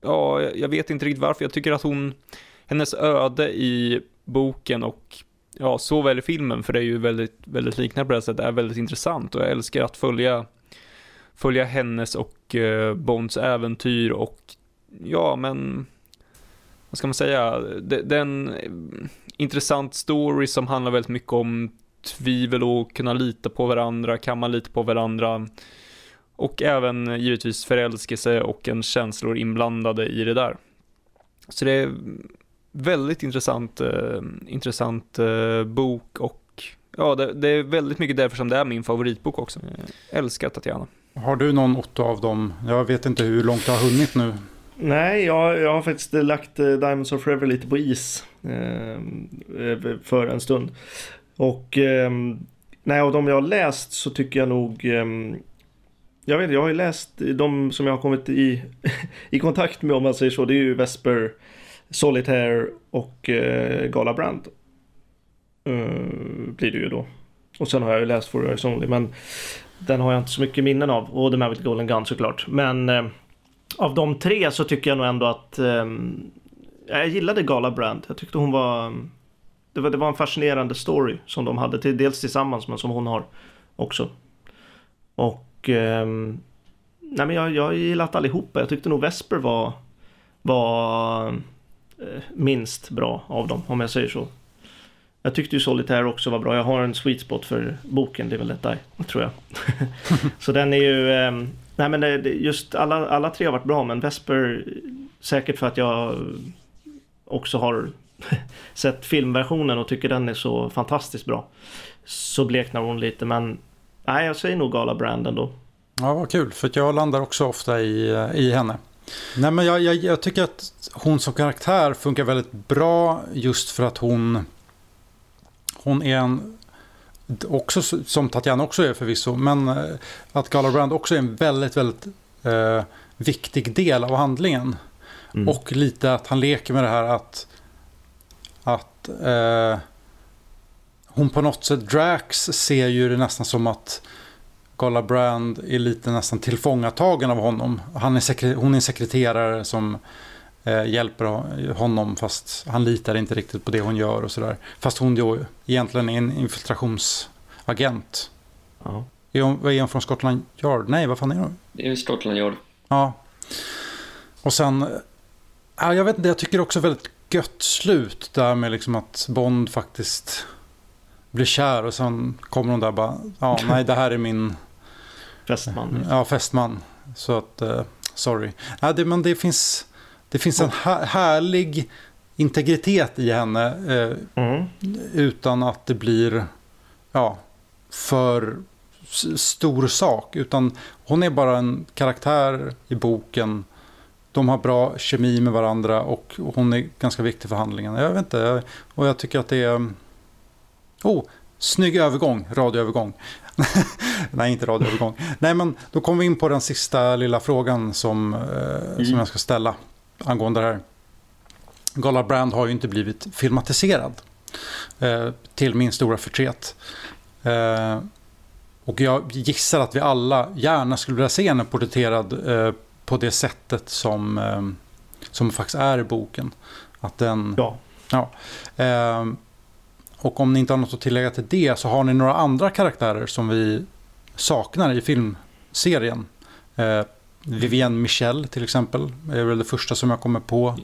ja, jag vet inte riktigt varför. Jag tycker att hon, hennes öde i boken och ja, såväl i filmen, för det är ju väldigt, väldigt liknande på det sättet, är väldigt intressant och jag älskar att följa följa hennes och eh, Bonds äventyr och ja, men vad ska man säga? Det, det är en eh, intressant story som handlar väldigt mycket om tvivel och kunna lita på varandra, kan man lita på varandra? Och även eh, givetvis förälskelse och en känslor inblandade i det där. Så det är väldigt intressant, eh, intressant eh, bok och ja, det, det, är väldigt mycket därför som det är min favoritbok också. Jag älskar Tatjana. Har du någon Otto av dem? Jag vet inte hur långt du har hunnit nu. Nej, jag, jag har faktiskt lagt uh, Diamonds of Forever lite på is uh, för en stund. Och um, nej, av de jag har läst så tycker jag nog um, jag vet jag har ju läst de som jag har kommit i, i kontakt med om man säger så. Det är ju Vesper, Solitaire och eh, Gala Brand. Uh, blir det ju då. Och sen har jag ju läst For Eyes Only. Men den har jag inte så mycket minnen av. Och The Man with Golden Gun såklart. Men eh, av de tre så tycker jag nog ändå att eh, jag gillade Gala Brand. Jag tyckte hon var det, var... det var en fascinerande story som de hade. Till, dels tillsammans men som hon har också. Och eh, nej men jag, jag gillat allihopa. Jag tyckte nog Vesper var, var Eh, minst bra av dem om jag säger så. Jag tyckte ju Solitaire också var bra. Jag har en sweet spot för boken, det är väl detta, tror jag. så den är ju... Eh, nej men eh, det, just alla, alla tre har varit bra, men Vesper säkert för att jag också har sett filmversionen och tycker den är så fantastiskt bra. Så bleknar hon lite, men nej, jag säger nog Gala Brand ändå. Ja, vad kul, för jag landar också ofta i, eh, i henne. Nej, men jag, jag, jag tycker att hon som karaktär funkar väldigt bra just för att hon hon är en, också som Tatjana också är förvisso, men eh, att Gala också är en väldigt, väldigt eh, viktig del av handlingen. Mm. Och lite att han leker med det här att, att eh, hon på något sätt, Drax ser ju det nästan som att Gala Brand är lite nästan tillfångatagen av honom. Han är hon är en sekreterare som eh, hjälper honom fast han litar inte riktigt på det hon gör och sådär. Fast hon då egentligen är en infiltrationsagent. Ja. Är hon, är hon från Scotland Yard? Nej, vad fan är hon? Det är Scotland Yard. Ja. Och sen, ja, jag vet inte, jag tycker också väldigt gött slut där med liksom att Bond faktiskt blir kär och sen kommer hon där bara, ja nej det här är min fästman. Ja, fästman. Så att, uh, sorry. Ja, det, men det finns, det finns en härlig integritet i henne. Eh, mm. Utan att det blir ja, för stor sak. Utan hon är bara en karaktär i boken. De har bra kemi med varandra och hon är ganska viktig för handlingen. Jag vet inte, och jag tycker att det är... Oh, snygg övergång, radioövergång. Nej, inte radioövergång. Nej, men då kommer vi in på den sista lilla frågan som, eh, som jag ska ställa angående det här. Gala Brand har ju inte blivit filmatiserad. Eh, till min stora förtret. Eh, och jag gissar att vi alla gärna skulle vilja se henne porträtterad eh, på det sättet som, eh, som faktiskt är i boken. Att den... Ja. Ja. Och om ni inte har något att tillägga till det så har ni några andra karaktärer som vi saknar i filmserien. Eh, Vivienne Michel till exempel är väl det första som jag kommer på.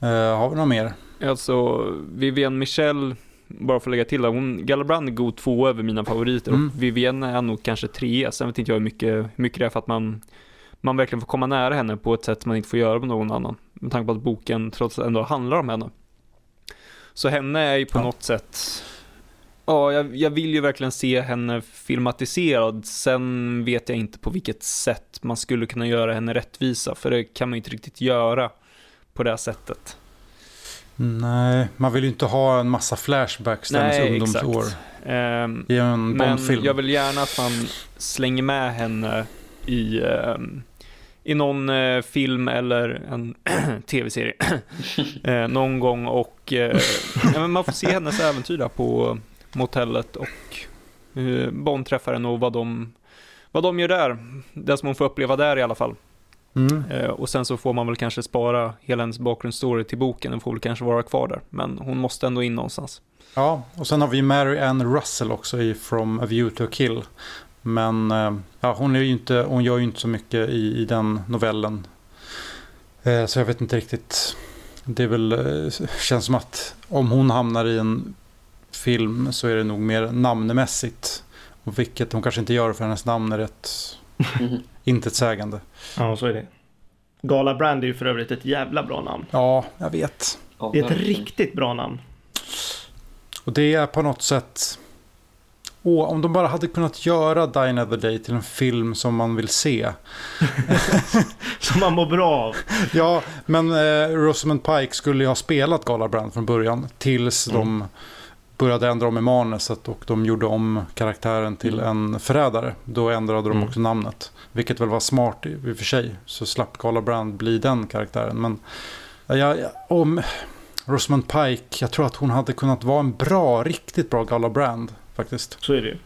Eh, har vi några mer? Alltså, Vivienne Michel, bara för att lägga till hon, Galabrand är god två över mina favoriter Mm. och Vivienne är nog kanske trea. Sen vet inte jag hur mycket, mycket det är för att man, man verkligen får komma nära henne på ett sätt man inte får göra med någon annan. Med tanke på att boken trots allt ändå handlar om henne. Så henne är ju på Ja. något sätt, ja, jag, jag vill ju verkligen se henne filmatiserad. Sen vet jag inte på vilket sätt man skulle kunna göra henne rättvisa, för det kan man ju inte riktigt göra på det här sättet. Nej, man vill ju inte ha en massa flashbacks till hennes ungdomsår exakt. Ehm, i en men Bondfilm. jag vill gärna att man slänger med henne i, ehm, i någon eh, film eller en tv-serie eh, någon gång och eh, ja, man får se hennes äventyr där på motellet och uh, Bond träffar henne och vad de, vad de gör där. Det som hon får uppleva där i alla fall. Mm. Eh, och sen så får man väl kanske spara hela hennes bakgrundsstory till boken. Den får väl kanske vara kvar där. Men hon måste ändå in någonstans. Ja, och sen har vi Mary Ann Russell också i From a View to a Kill. Men eh, ja, hon, är ju inte, hon gör ju inte så mycket i, i den novellen. Eh, så jag vet inte riktigt. Det är väl, eh, känns som att om hon hamnar i en film så är det nog mer namnmässigt. Och vilket hon kanske inte gör för hennes namn är rätt intetsägande. Ja, så är det. Gala Brand är ju för övrigt ett jävla bra namn. Ja, jag vet. Det är ett riktigt bra namn. Och det är på något sätt... Åh, om de bara hade kunnat göra Die Another Day till en film som man vill se. Som man mår bra av. Ja, men eh, Rosamund Pike skulle ju ha spelat Gala Brand från början. Tills Mm. de började ändra om i manuset och de gjorde om karaktären till en förrädare. Då ändrade de Mm. också namnet. Vilket väl var smart i, och för sig. Så slapp Gala Brand bli den karaktären. Men ja, ja, om Rosamund Pike, jag tror att hon hade kunnat vara en bra, riktigt bra Gala Brand faktiskt. Så är det ju.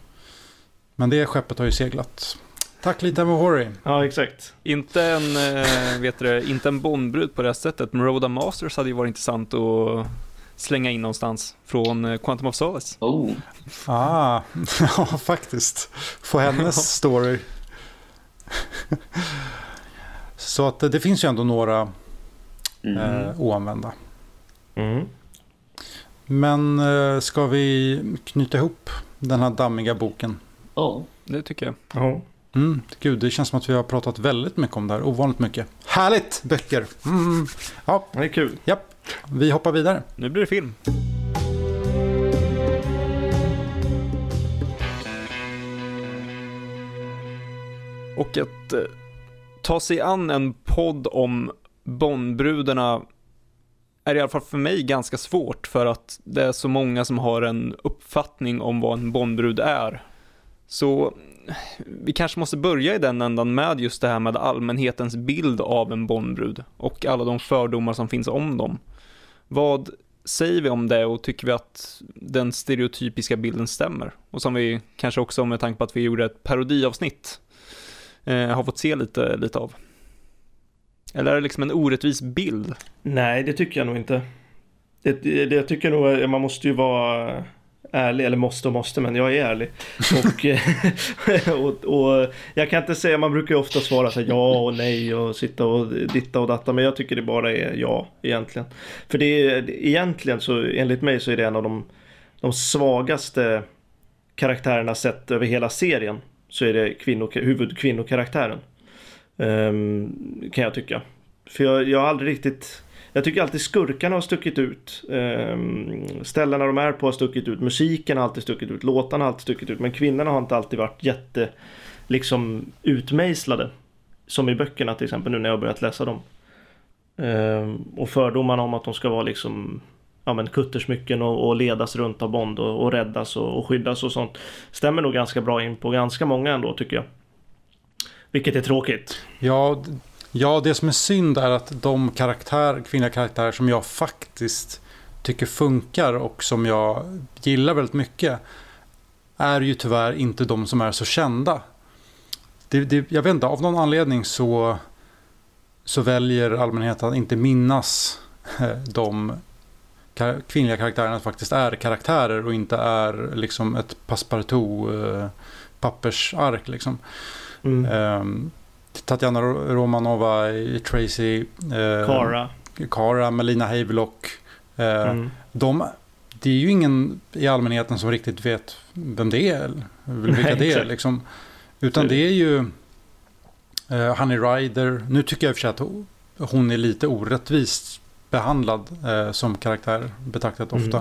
Men det skeppet har ju seglat. Tack lite Horry. Ja, exakt. Inte en, eh, vet du, inte en Bondbrud på det här sättet, men Rhoda Masters hade ju varit intressant att slänga in någonstans från eh, Quantum of Solace. Oh, Ah, ja faktiskt. Få hennes story. Så att det, det finns ju ändå några mm. eh, oanvända. Mm. Men eh, ska vi knyta ihop den här dammiga boken? Ja. Det tycker jag. Ja. Mm, gud, det känns som att vi har pratat väldigt mycket om det här. Ovanligt mycket. Härligt! Böcker! Mm. Ja, Det är kul. japp. Vi hoppar vidare. Nu blir det film. Och att eh, ta sig an en podd om Bondbrudarna är i alla fall för mig ganska svårt för att det är så många som har en uppfattning om vad en Bondbrud är. Så vi kanske måste börja i den ändan med just det här med allmänhetens bild av en Bondbrud och alla de fördomar som finns om dem. Vad säger vi om det och tycker vi att den stereotypiska bilden stämmer? Och som vi kanske också med tanke på att vi gjorde ett parodiavsnitt eh, har fått se lite, lite av. Eller är det liksom en orättvis bild? Nej, det tycker jag nog inte. Det, det, det jag tycker nog att man måste ju vara ärlig, eller måste och måste, men jag är ärlig. Och, och, och jag kan inte säga, man brukar ju ofta svara så här, ja och nej och sitta och ditta och datta, men jag tycker det bara är ja egentligen. För det är egentligen så, enligt mig så är det en av de, de svagaste karaktärerna sett över hela serien. Så är det kvinnok- huvudkvinnokaraktären. Ehm, kan jag tycka. För jag, jag har aldrig riktigt Jag tycker alltid skurkarna har stuckit ut. Ehm, ställena de är på har stuckit ut. Musiken har alltid stuckit ut. Låtarna har alltid stuckit ut. Men kvinnorna har inte alltid varit jätte liksom utmejslade. Som i böckerna till exempel nu när jag har börjat läsa dem. Ehm, och fördomarna om att de ska vara liksom ja, men kuttersmycken och, och ledas runt av Bond och, och räddas och, och skyddas och sånt. Stämmer nog ganska bra in på ganska många ändå tycker jag. Vilket är tråkigt. Ja, ja, det som är synd är att de karaktär, kvinnliga karaktärer som jag faktiskt tycker funkar och som jag gillar väldigt mycket är ju tyvärr inte de som är så kända. Det, det, jag vet inte, av någon anledning så, så väljer allmänheten att inte minnas eh, de kvinnliga karaktärerna faktiskt är karaktärer och inte är liksom ett passepartout eh, pappersark liksom. Mm. Ehm, Tatjana Ro- Romanova, Tracy, eh, Kara. Kara, Melina Havelock. Eh, Mm. de, det är ju ingen i allmänheten som riktigt vet vem det är. Vilka Nej, det är liksom. Utan det är ju eh, Honey Rider. Nu tycker jag i och för sig att ho- hon är lite orättvist behandlad eh, som karaktär betraktat Mm. ofta.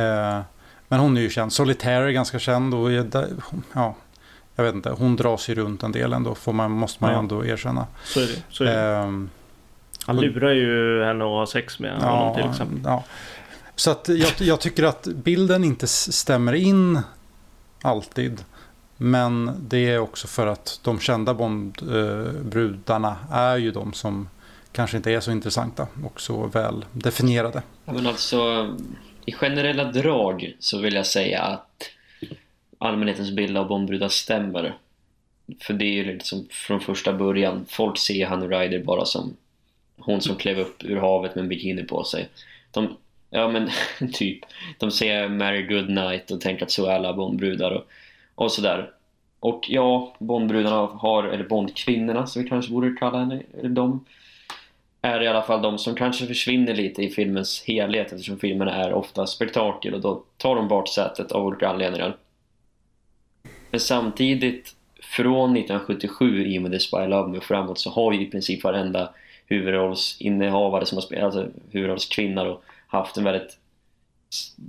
Eh, men hon är ju känd. Solitaire är ganska känd och är där, ja, jag vet inte, hon dras ju runt en del ändå, får man, måste man ju Ja. ändå erkänna. Så är det. Så är det. Ehm, Han lurar ju henne att ha sex med honom till exempel. Ja. Så att jag, jag tycker att bilden inte stämmer in alltid. Men det är också för att de kända Bond-brudarna är ju de som kanske inte är så intressanta och så väl definierade. Men alltså, i generella drag så vill jag säga att allmänhetens bild av Bombrudar stämmer. För det är ju liksom från första början, folk ser Honey Rider bara som hon som klev upp ur havet med en bikini på sig. De, ja men typ, de ser Mary Goodnight och tänker att så är alla Bondbrudar och, och sådär. Och ja, Bondbrudarna har, eller Bondkvinnorna som vi kanske borde kalla henne, eller de är i alla fall de som kanske försvinner lite i filmens helhet eftersom filmen är ofta spektakel och då tar de bort sätet av olika anledningar. Men samtidigt, från 1977 i och med The Spy Love Me och framåt så har ju i princip varenda huvudrollsinnehavare som har spelat, alltså huvudrollskvinna då, haft en väldigt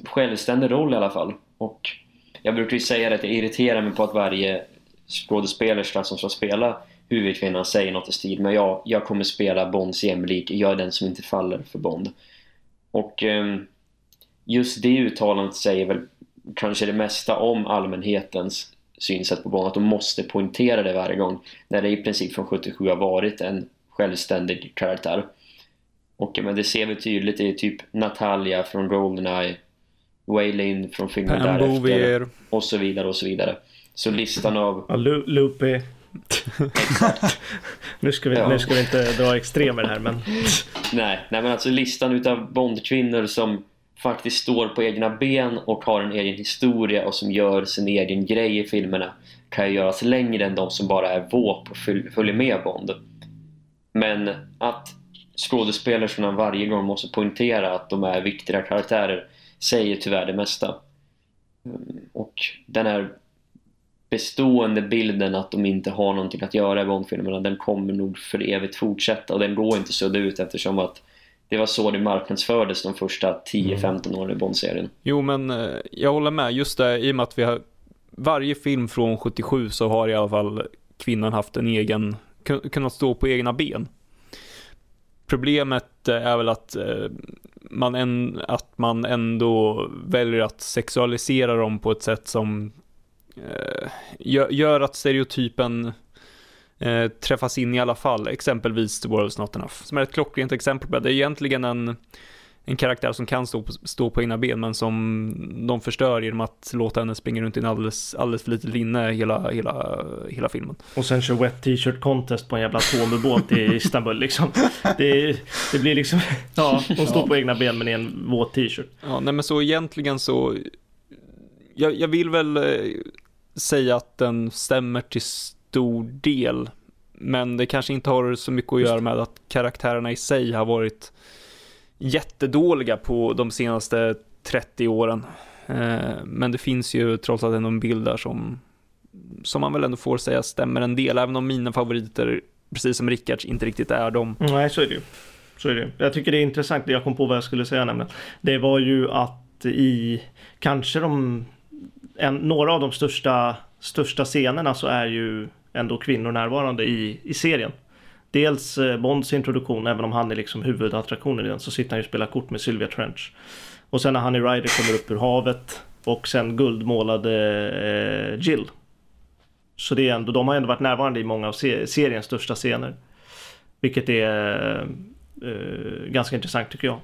självständig roll i alla fall. Och jag brukar ju säga det att jag irriterar mig på att varje skådespelerska som ska spela huvudkvinnan säger något i stil med jag, jag kommer spela Bonds jämlik, jag är den som inte faller för Bond. Och ehm, just det uttalandet säger väl kanske det mesta om allmänhetens synsätt på Bond, att de måste poängtera det varje gång när det i princip från 77 har varit en självständig karaktär. Och men det ser vi tydligt i typ Natalia från Goldeneye, Waylin från filmen därefter Bouvier. och så vidare och så vidare. Så listan av Ja, Lu- Lupe. nu, ska vi, Ja. nu ska vi inte dra extremer här men... Nej, nej men alltså listan utav Bondkvinnor som faktiskt står på egna ben och har en egen historia och som gör sin egen grej i filmerna kan ju göras längre än de som bara är våp och följer med Bond. Men att skådespelerskorna varje gång måste poängtera att de är viktiga karaktärer säger tyvärr det mesta. Mm, och den här bestående bilden att de inte har någonting att göra i Bondfilmerna den kommer nog för evigt fortsätta och den går inte att sudda ut eftersom att det var så det marknadsfördes de första 10-15 åren i Bond-serien. Jo, men eh, jag håller med. Just det, i och med att vi har varje film från 77 så har i alla fall kvinnan haft en egen, kunnat stå på egna ben. Problemet eh, är väl att eh, man, en, att man ändå väljer att sexualisera dem på ett sätt som gör att stereotypen eh, träffas in i alla fall. Exempelvis The World's Not Enough, som är ett klockrent exempel på det. Det är egentligen en en karaktär som kan stå på, stå på egna ben men som de förstör genom att låta henne springa runt i en alldeles, alldeles för litet linne hela, hela, hela filmen. Och sen kör Wet T-shirt contest på en jävla atombåt i Istanbul liksom. Det, det blir liksom... Ja, hon står på egna ben men i en våt t-shirt. Ja, nej men så egentligen så, jag, jag vill väl eh, säga att den stämmer till stor del, men det kanske inte har så mycket att göra med att karaktärerna i sig har varit jättedåliga på de senaste 30 åren. Eh, Men det finns ju trots allt ändå en bild där som, som man väl ändå får säga stämmer en del, även om mina favoriter, precis som Rickards, inte riktigt är dem. Nej, så är det ju. Så är det. Jag tycker det är intressant, jag kom på vad jag skulle säga nämligen. Det var ju att i kanske de, en, några av de största, största scenerna så är ju ändå kvinnor närvarande i, i serien. Dels eh, Bonds introduktion, även om han är liksom huvudattraktionen i den, så sitter han ju och spelar kort med Sylvia Trench. Och sen när Honey Rider kommer upp ur havet och sen guldmålade eh, Jill. Så det är ändå, de har ändå varit närvarande i många av seriens största scener. Vilket är eh, eh ganska intressant tycker jag.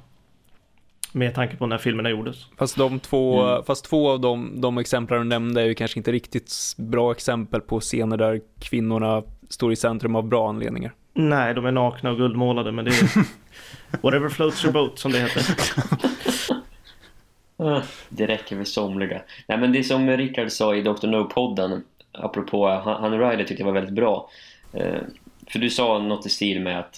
Med tanke på när filmerna gjordes. Fast, de två, Mm. fast två av de, de exempel du nämnde är ju kanske inte riktigt bra exempel på scener där kvinnorna står i centrum av bra anledningar. Nej, de är nakna och guldmålade men det är Whatever floats your boat som det heter. Ah, Det räcker för somliga. Nej men det som Rickard sa i Dr. No-podden apropå Han- Rider tyckte jag var väldigt bra. Eh, För du sa något i stil med att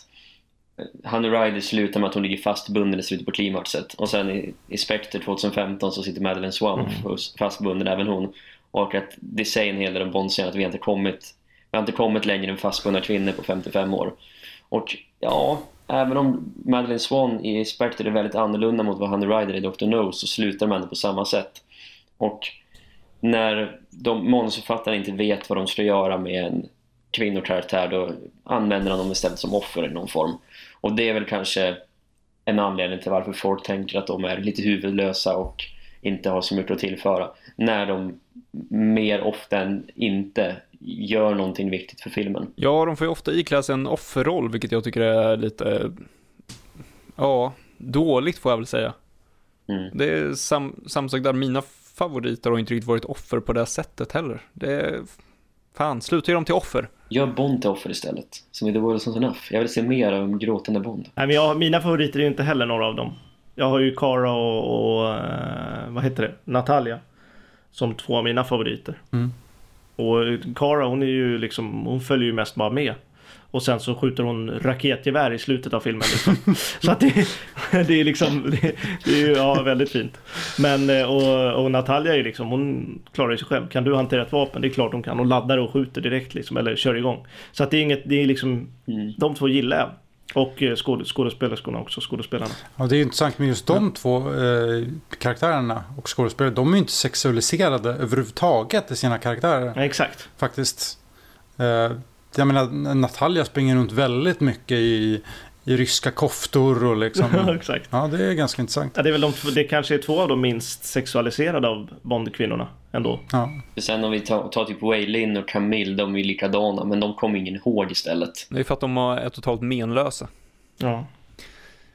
Honey Rider slutar med att hon ligger fastbunden i slutet på klimaxet och sen i, i Spectre 2015 så sitter Madeleine Swan fast- fastbunden även hon och att det säger en hel del om Bond-serien att vi inte kommit vi har inte kommit längre än fastbundna kvinnor på 55 år. Och ja, även om Madeleine Swan i Spectre är väldigt annorlunda mot vad Honey Rider i Dr. No så slutar de ändå på samma sätt. Och när de manusförfattarna inte vet vad de ska göra med en kvinnokaraktär då använder de dem istället som offer i någon form. Och det är väl kanske en anledning till varför folk tänker att de är lite huvudlösa och inte har så mycket att tillföra. När de mer ofta än inte gör någonting viktigt för filmen. Ja, de får ju ofta ikläda sig en offerroll, vilket jag tycker är lite, ja, dåligt får jag väl säga. Mm. Det är sam, samma sak där, mina favoriter har inte riktigt varit offer på det sättet heller. Det är, fan, sluta göra dem till offer. Gör Bond till offer istället, som i The World Is Not Enough. Jag vill se mer en gråtande Bond. Nej, men jag, mina favoriter är ju inte heller några av dem. Jag har ju Cara och, och eh, vad heter det? Natalia. Som två av mina favoriter. Mm. Och Cara hon är ju liksom, hon följer ju mest bara med. Och sen så skjuter hon raketgevär i slutet av filmen. Liksom. så att det, det är liksom, det, det är ja, väldigt fint. Men eh, och, och Natalia är liksom, hon klarar sig själv. Kan du hantera ett vapen? Det är klart hon kan. Hon laddar och skjuter direkt liksom, eller kör igång. Så att det är inget, det är liksom, Mm. de två gillar jag. Och eh, skåd, skådespelerskorna också, skådespelarna. Ja, det är intressant med just de två eh, karaktärerna och skådespelare. De är ju inte sexualiserade överhuvudtaget i sina karaktärer. Ja, exakt. Faktiskt. Eh, jag menar, Natalia springer runt väldigt mycket i, i ryska koftor och liksom. exakt. Ja, det är ganska intressant. Ja, det är väl de, det kanske är två av de minst sexualiserade av Bondkvinnorna ändå. Ja. Sen om vi tar, tar typ Wei Lin och Camille, de är ju likadana, men de kommer ingen ihåg istället. Det är för att de är totalt menlösa. Ja.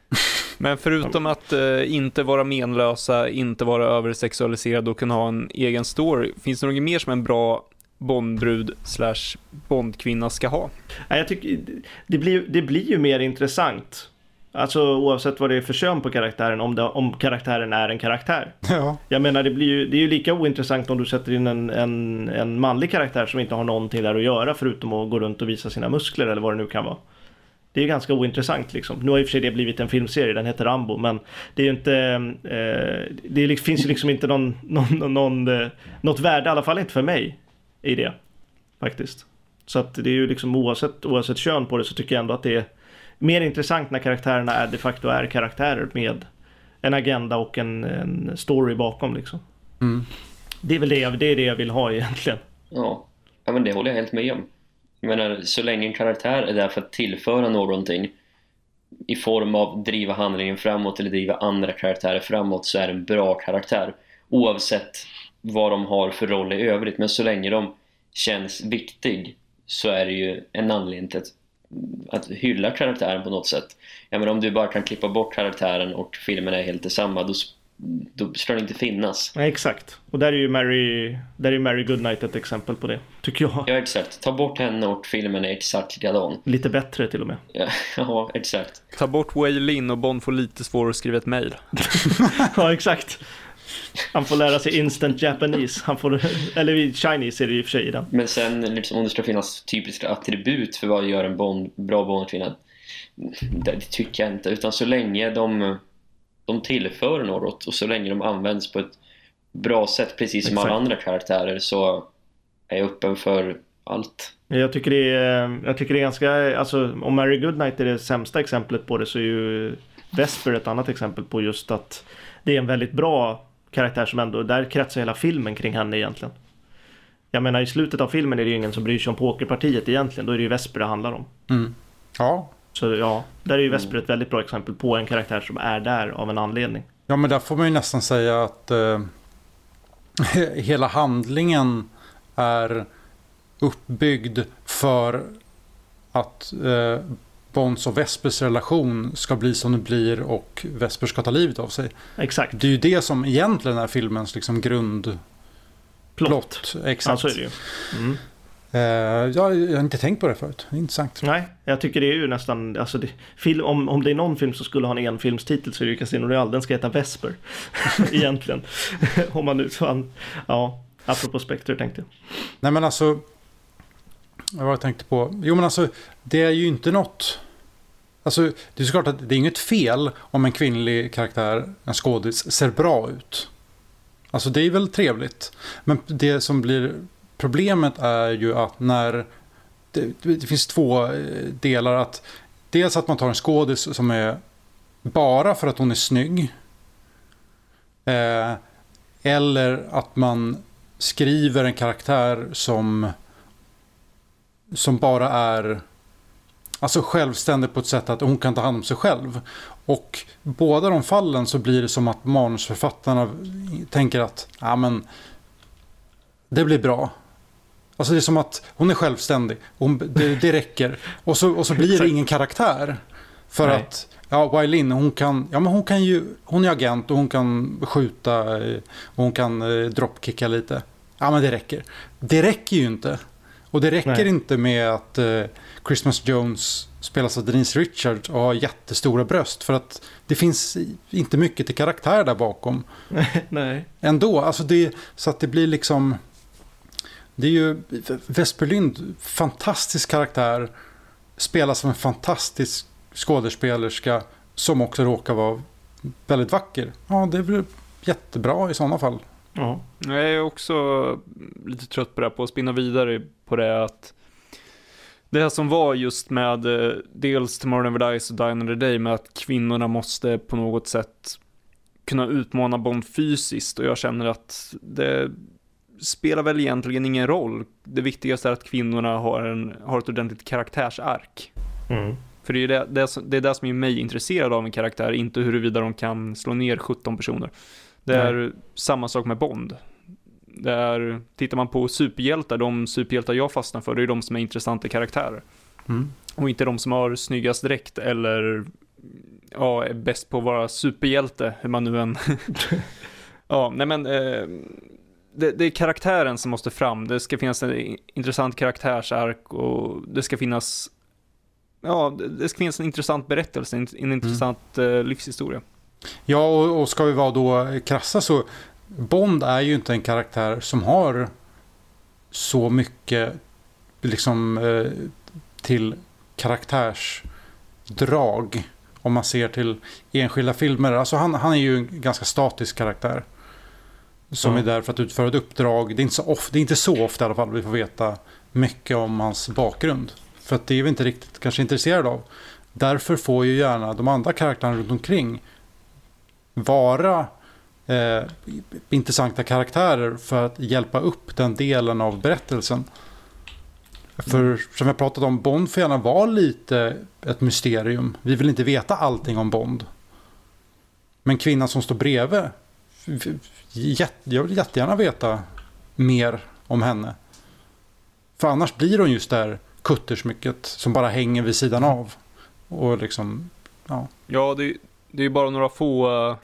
Men förutom att eh, inte vara menlösa, inte vara översexualiserad och kunna ha en egen story, finns det något mer som en bra Bondbrud slash Bondkvinna ska ha? Nej, jag tycker det blir, det blir ju mer intressant. Alltså oavsett vad det är för kön på karaktären, om, det, om karaktären är en karaktär. ja. Jag menar, det, blir ju, det är ju lika ointressant om du sätter in en, en, en manlig karaktär som inte har någonting där att göra förutom att gå runt och visa sina muskler eller vad det nu kan vara. Det är ju ganska ointressant liksom. Nu har i och för sig det blivit en filmserie, den heter Rambo, men det är ju inte... Eh, det är, finns ju liksom inte någon, någon, någon, eh, något värde, i alla fall inte för mig, i det. Faktiskt. Så att det är ju liksom oavsett, oavsett kön på det så tycker jag ändå att det är mer intressant när karaktärerna är de facto är karaktärer med en agenda och en, en story bakom liksom. Mm. Det är väl det jag, det är det jag vill ha egentligen. Ja, ja men det håller jag helt med om. Jag menar, så länge en karaktär är där för att tillföra någonting i form av driva handlingen framåt eller driva andra karaktärer framåt så är det en bra karaktär. Oavsett vad de har för roll i övrigt. Men så länge de känns viktig så är det ju en anledning till att, att hylla karaktären på något sätt. Jag menar, om du bara kan klippa bort karaktären och filmen är helt detsamma då, då ska den inte finnas. Nej, exakt. Och där är ju Mary, där är Mary Goodnight ett exempel på det. Tycker jag. Ja, exakt. Ta bort henne och filmen är exakt likadan. Lite bättre till och med. Ja, ja, exakt. Ta bort Wei Lin och Bond får lite svårare att skriva ett mail. ja, exakt. Han får lära sig instant Japanese. Han får, eller Chinese är det i och för sig i den. Men sen liksom, om det ska finnas typiska attribut för vad gör en bond, bra Bondkvinna det, det tycker jag inte. Utan så länge de, de tillför något och så länge de används på ett bra sätt precis som Exakt. alla andra karaktärer så är jag öppen för allt. Jag tycker det är, jag tycker det är ganska, alltså om Mary Goodnight är det sämsta exemplet på det så är ju Vesper ett annat exempel på just att det är en väldigt bra karaktär som ändå, där kretsar hela filmen kring henne egentligen. Jag menar i slutet av filmen är det ju ingen som bryr sig om pokerpartiet egentligen, då är det ju Vesper det handlar om. Mm. Ja. Så ja, där är ju Vesper ett väldigt bra exempel på en karaktär som är där av en anledning. ja, men där får man ju nästan säga att eh, hela handlingen är uppbyggd för att eh, Bonds och Vespers relation ska bli som det blir och Vesper ska ta livet av sig. Exakt. Det är ju det som egentligen är filmens liksom grundplott. Plott. Exakt. Ja, så är det ju. Mm. Eh, jag, jag har inte tänkt på det förut. Det är intressant. Nej, jag tycker det är ju nästan, alltså det, film, om, om det är någon film som skulle ha en enfilmstitel så är det ju Casino Royale, den ska heta Vesper. Egentligen. om man nu fan, ja, apropå Spectre tänkte jag. Nej men alltså. Vad jag tänkte på? Jo men alltså. Det är ju inte något. Alltså det är såklart att det är inget fel om en kvinnlig karaktär, en skådis, ser bra ut. Alltså det är väl trevligt. Men det som blir problemet är ju att när det, det finns två eh, delar att dels att man tar en skådis som är bara för att hon är snygg. Eh, eller att man skriver en karaktär som som bara är alltså självständig på ett sätt att hon kan ta hand om sig själv. Och båda de fallen så blir det som att manusförfattarna tänker att ja men det blir bra. Alltså det är som att hon är självständig. Hon, det, det räcker. Och så, och så blir det ingen karaktär. För Nej. att ja, Wailin hon kan, ja men hon kan ju, hon är agent och hon kan skjuta eh, och hon kan eh, dropkicka lite. Ja men det räcker. Det räcker ju inte. Och det räcker Nej. inte med att eh, Christmas Jones spelas av Denise Richards och har jättestora bröst. För att det finns inte mycket till karaktär där bakom Nej. ändå. Alltså det, så att det blir liksom... Det är ju Vesper Lynd, fantastisk karaktär. Spelas som en fantastisk skådespelerska som också råkar vara väldigt vacker. Ja, det är väl jättebra i sådana fall. Ja. Jag är också lite trött på det här, på att spinna vidare på det att det här som var just med eh, dels Tomorrow Never Dies och Die Another Day med att kvinnorna måste på något sätt kunna utmana Bond fysiskt och jag känner att det spelar väl egentligen ingen roll. Det viktigaste är att kvinnorna har, en, har ett ordentligt karaktärsark. Mm. För det är det, det, är det som är mig intresserad av en karaktär, inte huruvida de kan slå ner 17 personer. Det Nej. är samma sak med Bond. Det är, tittar man på superhjältar, de superhjältar jag fastnar för, det är de som är intressanta karaktärer. Mm. Och inte de som har snyggast dräkt eller ja, är bäst på att vara superhjälte, hur man nu än... ja, nej men eh, det, det är karaktären som måste fram. Det ska finnas en intressant karaktärsark och det ska finnas Ja, det- ska finnas en intressant berättelse, en, en intressant eh, livshistoria. Ja, och, och ska vi vara då krassa så Bond är ju inte en karaktär som har så mycket liksom eh, till karaktärsdrag om man ser till enskilda filmer. Alltså han, han är ju en ganska statisk karaktär. Som Ja. är där för att utföra ett uppdrag. Det är, inte så of, det är inte så ofta i alla fall vi får veta mycket om hans bakgrund. För att det är vi inte riktigt kanske intresserade av. Därför får ju gärna de andra karaktärerna runt omkring vara eh, intressanta karaktärer för att hjälpa upp den delen av berättelsen. För som jag pratat om, Bond får gärna vara lite ett mysterium. Vi vill inte veta allting om Bond. Men kvinnan som står bredvid, jag vill jättegärna veta mer om henne. För annars blir hon just där kuttersmycket som bara hänger vid sidan av. Och liksom, ja. Ja, det, det är ju bara några få eh,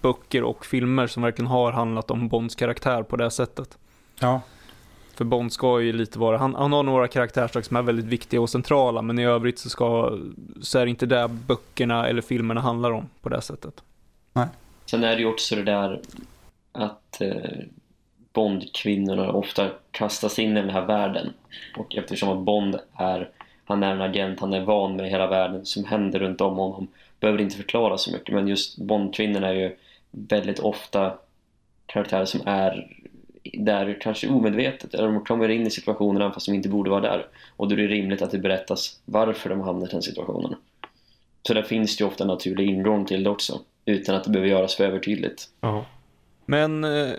böcker och filmer som verkligen har handlat om Bonds karaktär på det sättet. Ja, För Bond ska ju lite vara, han, han har några karaktärsdrag som är väldigt viktiga och centrala, men i övrigt så, ska, så är det inte det böckerna eller filmerna handlar om på det sättet. Sen är det ju också det där att eh, Bond-kvinnorna ofta kastas in i den här världen. Och eftersom att Bond är, han är en agent, han är van med hela världen som händer runt om honom. Behöver inte förklara så mycket, men just Bondkvinnorna är ju väldigt ofta karaktärer som är där kanske omedvetet, eller de kommer in i situationerna fast de inte borde vara där. Och då är det rimligt att det berättas varför de hamnat i den situationen. Så där finns det ju ofta en naturlig ingång till det också, utan att det behöver göras för övertydligt. Aha. Men eh,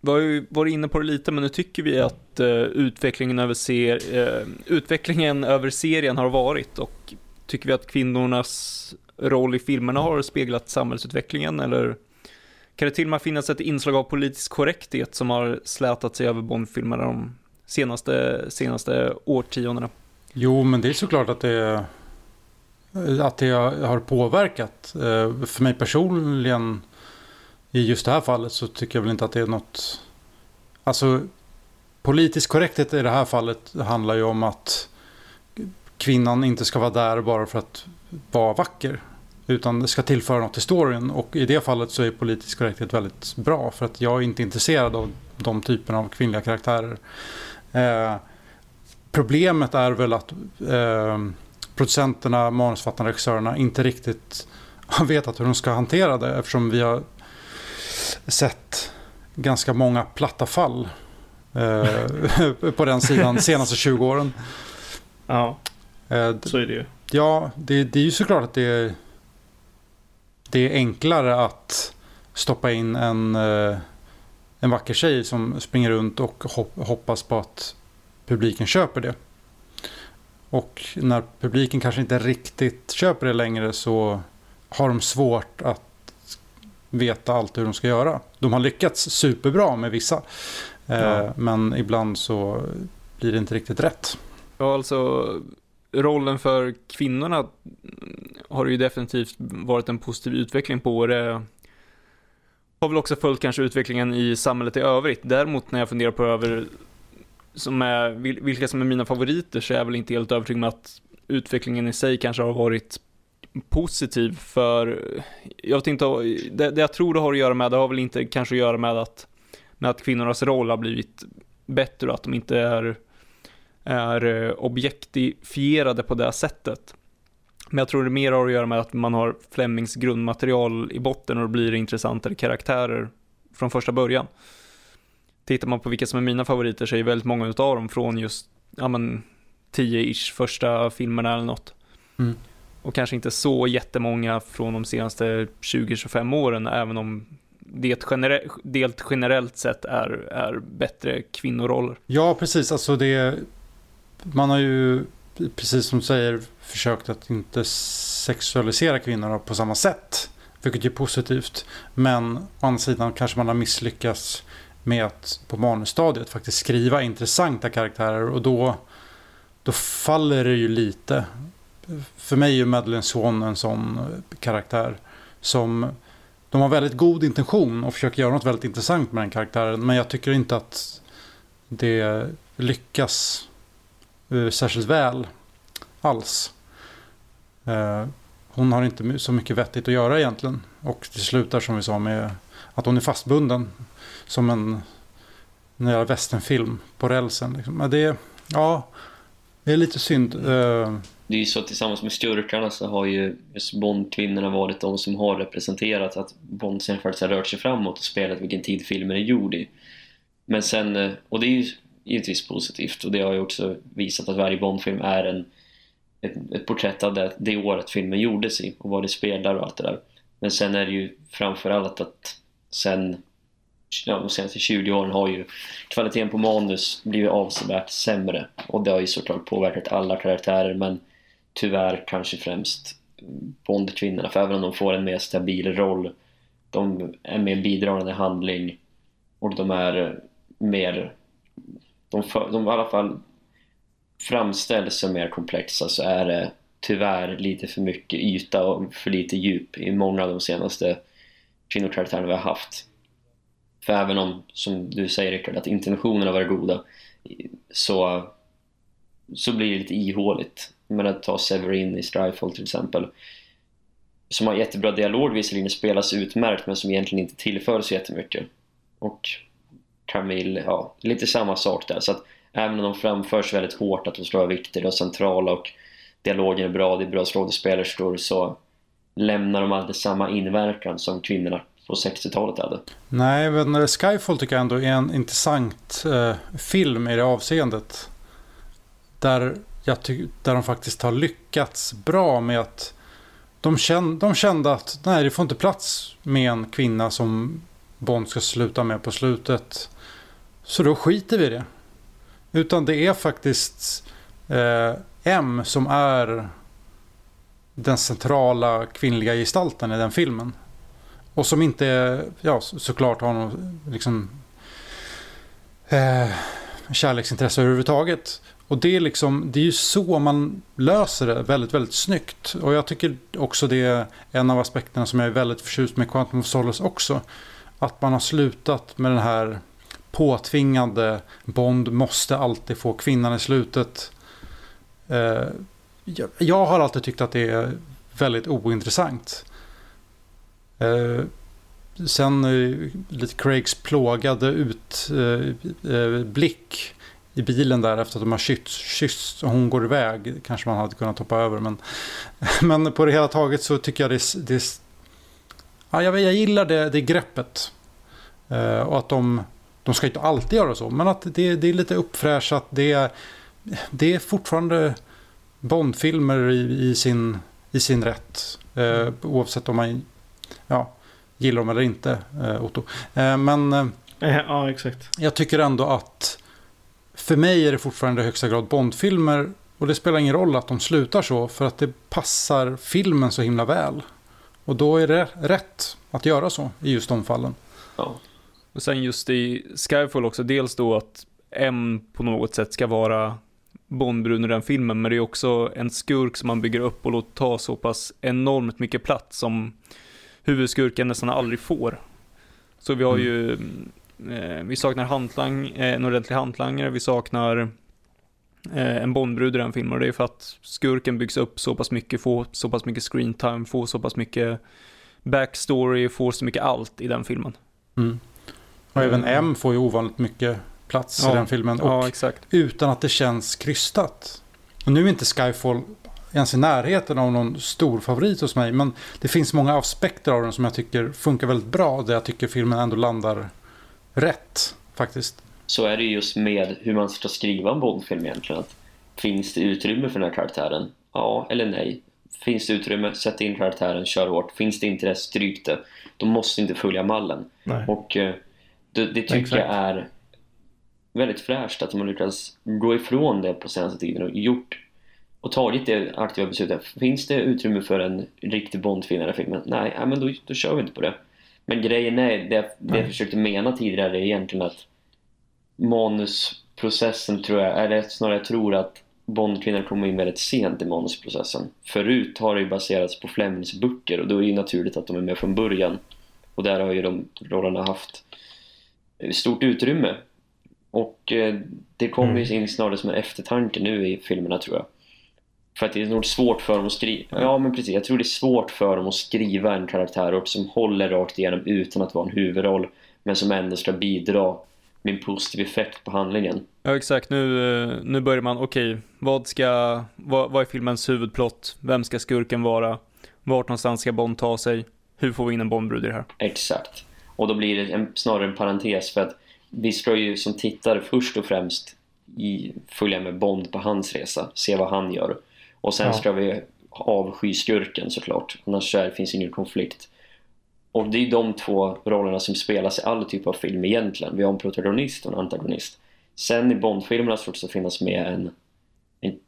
vi har ju varit inne på det lite, men nu tycker vi att eh, utvecklingen, över ser, eh, utvecklingen över serien har varit och tycker vi att kvinnornas roll i filmerna har speglat samhällsutvecklingen eller kan det till och med finnas ett inslag av politisk korrekthet som har slätat sig över Bondfilmerna de senaste, senaste årtiondena? Jo, men det är såklart att det, att det har påverkat. Eh, för mig personligen i just det här fallet så tycker jag väl inte att det är något... Alltså, politisk korrekthet i det här fallet handlar ju om att kvinnan inte ska vara där bara för att vara vacker. Utan det ska tillföra något till storyn. Och i det fallet så är politisk korrekthet väldigt bra. För att jag är inte intresserad av de typerna av kvinnliga karaktärer. Eh, problemet är väl att eh, producenterna, manusfattarna, regissörerna inte riktigt har vetat hur de ska hantera det. Eftersom vi har sett ganska många platta fall eh, på den sidan de senaste 20 åren. Ja, Eh, så är det ju. Ja, det, det är ju såklart att det är, det är enklare att stoppa in en, eh, en vacker tjej som springer runt och hop- hoppas på att publiken köper det. Och när publiken kanske inte riktigt köper det längre så har de svårt att veta allt hur de ska göra. De har lyckats superbra med vissa. Eh, Ja. Men ibland så blir det inte riktigt rätt. Ja, alltså rollen för kvinnorna har det ju definitivt varit en positiv utveckling på. Det har väl också följt kanske utvecklingen i samhället i övrigt. Däremot när jag funderar på över som är, vilka som är mina favoriter så är jag väl inte helt övertygad med att utvecklingen i sig kanske har varit positiv för jag vet inte, det, det jag tror det har att göra med, det har väl inte kanske att göra med att, med att kvinnornas roll har blivit bättre och att de inte är är eh, objektifierade på det sättet. Men jag tror det mer har att göra med att man har Flemings grundmaterial i botten och det blir intressantare karaktärer från första början. Tittar man på vilka som är mina favoriter så är väldigt många utav dem från just, ja men, 10-ish första filmerna eller något. Mm. Och kanske inte så jättemånga från de senaste 20-25 åren, även om det genere- det generellt sett är, är bättre kvinnoroller. Ja, precis. Alltså det, man har ju, precis som du säger, försökt att inte sexualisera kvinnor på samma sätt. Vilket är positivt. Men å andra sidan kanske man har misslyckats med att på manusstadiet faktiskt skriva intressanta karaktärer. Och då, då faller det ju lite. För mig är ju Madeleine Swan en sån karaktär som de har väldigt god intention och försöker göra något väldigt intressant med den karaktären. Men jag tycker inte att det lyckas särskilt väl alls. Eh, hon har inte så mycket vettigt att göra egentligen. Och det slutar som vi sa med att hon är fastbunden som en, jävla västernfilm på rälsen. Liksom. Men det, ja, det är lite synd. Eh, Det är ju så tillsammans med skurkarna så har ju just Bond-kvinnorna varit de som har representerat att Bond sen faktiskt har rört sig framåt och spelat vilken tid filmen är gjord i. Men sen, eh, och det är ju givetvis positivt. Och det har ju också visat att varje Bondfilm är en, ett, ett porträtt av det, det året filmen gjordes i och vad det speglar och allt det där. Men sen är det ju framförallt att sen ja, de senaste 20 åren har ju kvaliteten på manus blivit avsevärt sämre. Och det har ju såklart påverkat alla karaktärer men tyvärr kanske främst Bondkvinnorna. För även om de får en mer stabil roll de är mer bidragande handling och de är mer de, för, de i alla fall framställs som mer komplexa så är det tyvärr lite för mycket yta och för lite djup i många av de senaste kvinnokaraktärerna vi har haft. För även om, som du säger Rickard, att intentionerna var goda så, så blir det lite ihåligt. Men att ta Severin i Strifle till exempel som har jättebra dialog visserligen spelas utmärkt men som egentligen inte tillför så jättemycket. Och Camille, ja, lite samma sak där. Så att även om de framförs väldigt hårt att de ska vara viktiga och centrala och dialogen är bra, det är bra skådespelerskor så lämnar de aldrig samma inverkan som kvinnorna på 60-talet hade. Nej, men Skyfall tycker jag ändå är en intressant eh, film i det avseendet. Där, jag där de faktiskt har lyckats bra med att de, kände, de kände att nej, det får inte plats med en kvinna som Bond ska sluta med på slutet. Så då skiter vi i det. Utan det är faktiskt eh, M som är den centrala kvinnliga gestalten i den filmen. Och som inte, ja såklart har någon liksom eh, kärleksintresse överhuvudtaget. Och det är liksom, det är ju så man löser det väldigt, väldigt snyggt. Och jag tycker också det är en av aspekterna som jag är väldigt förtjust med Quantum of Solace också. Att man har slutat med den här påtvingade Bond måste alltid få kvinnan i slutet. Eh, jag har alltid tyckt att det är väldigt ointressant. Eh, sen eh, lite Craigs plågade utblick eh, eh i bilen där efter att de har kyssts och hon går iväg. Kanske man hade kunnat hoppa över. Men, men på det hela taget så tycker jag det, det ja, jag, jag gillar det, det greppet. Eh, och att de de ska inte alltid göra så, men att det, det är lite uppfräschat. Det är, det är fortfarande Bondfilmer i, i, sin, i sin rätt. Eh, oavsett om man ja, gillar dem eller inte, eh, Otto. Eh, men eh, ja, exakt. jag tycker ändå att för mig är det fortfarande i högsta grad Bondfilmer. Och det spelar ingen roll att de slutar så, för att det passar filmen så himla väl. Och då är det rätt att göra så i just de fallen. Ja. Och sen just i Skyfall också, dels då att M på något sätt ska vara Bondbrun i den filmen, men det är också en skurk som man bygger upp och låter ta så pass enormt mycket plats som huvudskurken nästan aldrig får. Så vi har mm. ju, eh, vi saknar hantlang, eh, en ordentlig hantlangare, vi saknar eh, en Bondbrud i den filmen och det är för att skurken byggs upp så pass mycket, får så pass mycket screen time, får så pass mycket backstory, får så mycket allt i den filmen. Mm. Och även mm. M får ju ovanligt mycket plats ja. i den filmen. Och ja, exakt. utan att det känns krystat. Och nu är inte Skyfall ens i närheten av någon stor favorit hos mig. Men det finns många aspekter av den som jag tycker funkar väldigt bra. Där jag tycker filmen ändå landar rätt faktiskt. Så är det just med hur man ska skriva en Bondfilm egentligen. Att finns det utrymme för den här karaktären? Ja eller nej. Finns det utrymme, sätt in karaktären, kör hårt. Finns det inte det, stryk det. De måste inte följa mallen. Nej. Och eh, det, det tycker Exakt. jag är väldigt fräscht att de har lyckats gå ifrån det på senaste tiden och gjort och tagit det aktiva beslutet. Finns det utrymme för en riktig Bondfilm i den filmen? Nej, ja, men då, då kör vi inte på det. Men grejen är, det, det jag försökte mena tidigare är egentligen att manusprocessen tror jag, eller snarare jag tror att Bondkvinnan kommer in väldigt sent i manusprocessen. Förut har det ju baserats på Flemings böcker och då är det ju naturligt att de är med från början. Och där har ju de rollerna haft stort utrymme. Och eh, det kommer ju mm. in snarare som en eftertanke nu i filmerna tror jag. För att det är nog svårt för dem att skriva... Ja men precis, jag tror det är svårt för dem att skriva en karaktär som håller rakt igenom utan att vara en huvudroll. Men som ändå ska bidra med en positiv effekt på handlingen. Ja exakt, nu, eh, nu börjar man, okej, okay, vad ska, vad, vad är filmens huvudplott? Vem ska skurken vara? Vart någonstans ska Bond ta sig? Hur får vi in en Bondbrud i det här? Exakt. Och då blir det en, snarare en parentes för att vi ska ju som tittare först och främst i, följa med Bond på hans resa, se vad han gör. Och sen ja. ska vi avsky skurken såklart, annars är, finns ingen konflikt. Och det är de två rollerna som spelas i all typ av film egentligen. Vi har en protagonist och en antagonist. Sen i Bond-filmerna ska det också finnas med en, en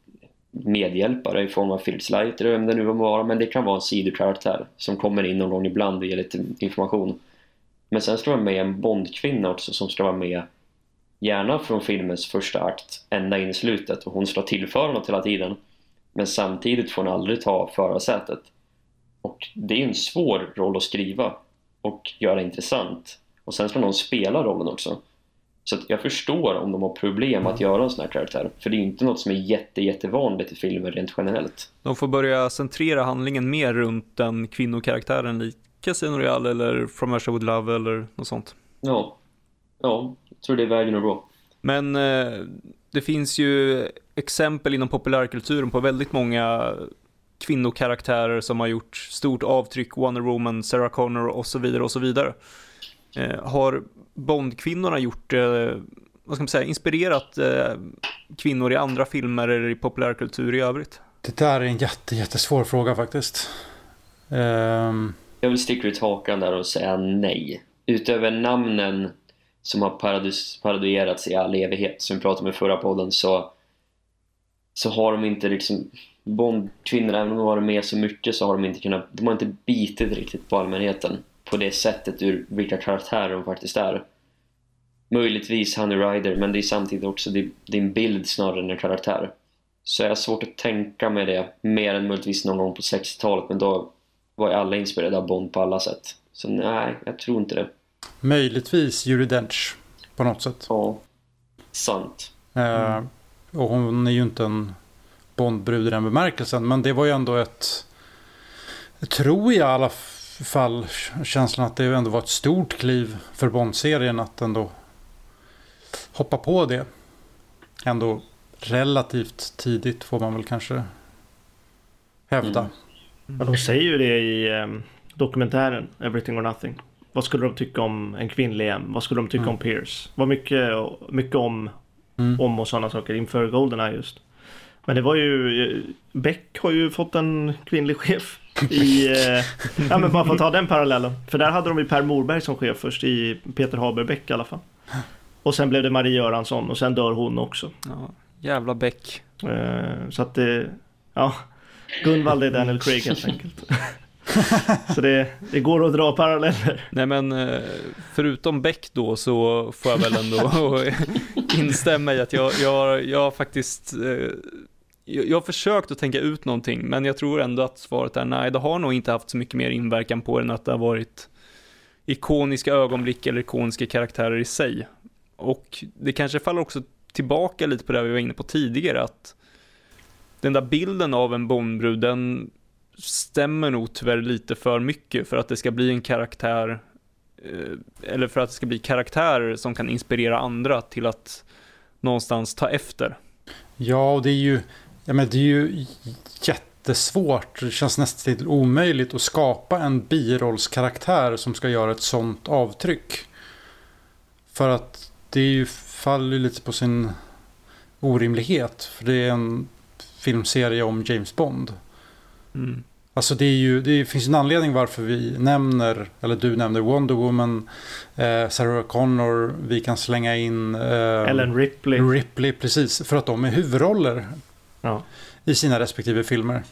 medhjälpare i form av Philip Leiter, vem det nu var vara, men det kan vara en sidokaraktär som kommer in någon gång ibland och ger lite information. Men sen ska det vara med en Bondkvinna också som ska vara med gärna från filmens första akt ända in i slutet och hon ska tillföra något hela tiden. Men samtidigt får hon aldrig ta förarsätet. Och det är en svår roll att skriva och göra intressant. Och sen ska någon spela rollen också. Så jag förstår om de har problem att göra en sån här karaktär. För det är inte något som är jätte, jättevanligt i filmer rent generellt. De får börja centrera handlingen mer runt den kvinnokaraktären lite. Casino Royale eller From Russia With Love eller något sånt. Ja, ja jag tror det är vägen att gå. Men eh, det finns ju exempel inom populärkulturen på väldigt många kvinnokaraktärer som har gjort stort avtryck, Wonder Woman, Sarah Connor och så vidare och så vidare. Eh, har Bond-kvinnorna gjort, eh, vad ska man säga, inspirerat eh, kvinnor i andra filmer eller i populärkultur i övrigt? Det där är en jätte, jättesvår fråga faktiskt. Um... Jag vill sticka ut hakan där och säga nej. Utöver namnen som har parodierats i all evighet, som vi pratade om i förra podden, så, så har de inte liksom Bondkvinnor, även om de har varit med så mycket så har de inte kunnat, de har inte bitit riktigt på allmänheten på det sättet ur vilka karaktärer de faktiskt är. Möjligtvis Honey Rider, men det är samtidigt också din bild snarare än en karaktär. Så jag har svårt att tänka mig det, mer än möjligtvis någon gång på 60-talet, men då var ju alla inspirerade av Bond på alla sätt. Så nej, jag tror inte det. Möjligtvis Judi Dench på något sätt. Ja, sant. Uh, och hon är ju inte en Bondbrud i den bemärkelsen, men det var ju ändå ett, tror jag i alla fall, känslan att det ändå var ett stort kliv för Bond-serien att ändå hoppa på det. Ändå relativt tidigt får man väl kanske hävda. Mm. Ja, de säger ju det i um, dokumentären Everything or Nothing. Vad skulle de tycka om en kvinnlig M? Vad skulle de tycka mm. om Pierce? Vad mycket, mycket om, mm. om och sådana saker inför Goldeneye just. Men det var ju, Beck har ju fått en kvinnlig chef i, eh, ja men bara för att ta den parallellen. För där hade de ju Per Morberg som chef först i Peter Haber Beck i alla fall. Och sen blev det Marie Göransson och sen dör hon också. Ja, jävla Beck. Eh, så att det, ja, Gunvald är Daniel Craig helt enkelt. så det, det, går att dra paralleller. Nej men eh, förutom Beck då så får jag väl ändå instämma i att jag, jag, jag faktiskt eh, jag har försökt att tänka ut någonting, men jag tror ändå att svaret är nej. Det har nog inte haft så mycket mer inverkan på den att det har varit ikoniska ögonblick eller ikoniska karaktärer i sig. Och det kanske faller också tillbaka lite på det vi var inne på tidigare, att den där bilden av en Bondbrud, den stämmer nog tyvärr lite för mycket för att det ska bli en karaktär, eh, eller för att det ska bli karaktärer som kan inspirera andra till att någonstans ta efter. Ja, och det är ju, Ja, men det är ju jättesvårt, det känns nästan omöjligt att skapa en birollskaraktär som ska göra ett sånt avtryck. För att det är ju, faller lite på sin orimlighet. För det är en filmserie om James Bond. Mm. Alltså det, är ju, det finns en anledning varför vi nämner, eller du nämner Wonder Woman, eh, Sarah Connor, vi kan slänga in eh, Ellen Ripley. Ripley, precis, för att de är huvudroller ja. i sina respektive filmer.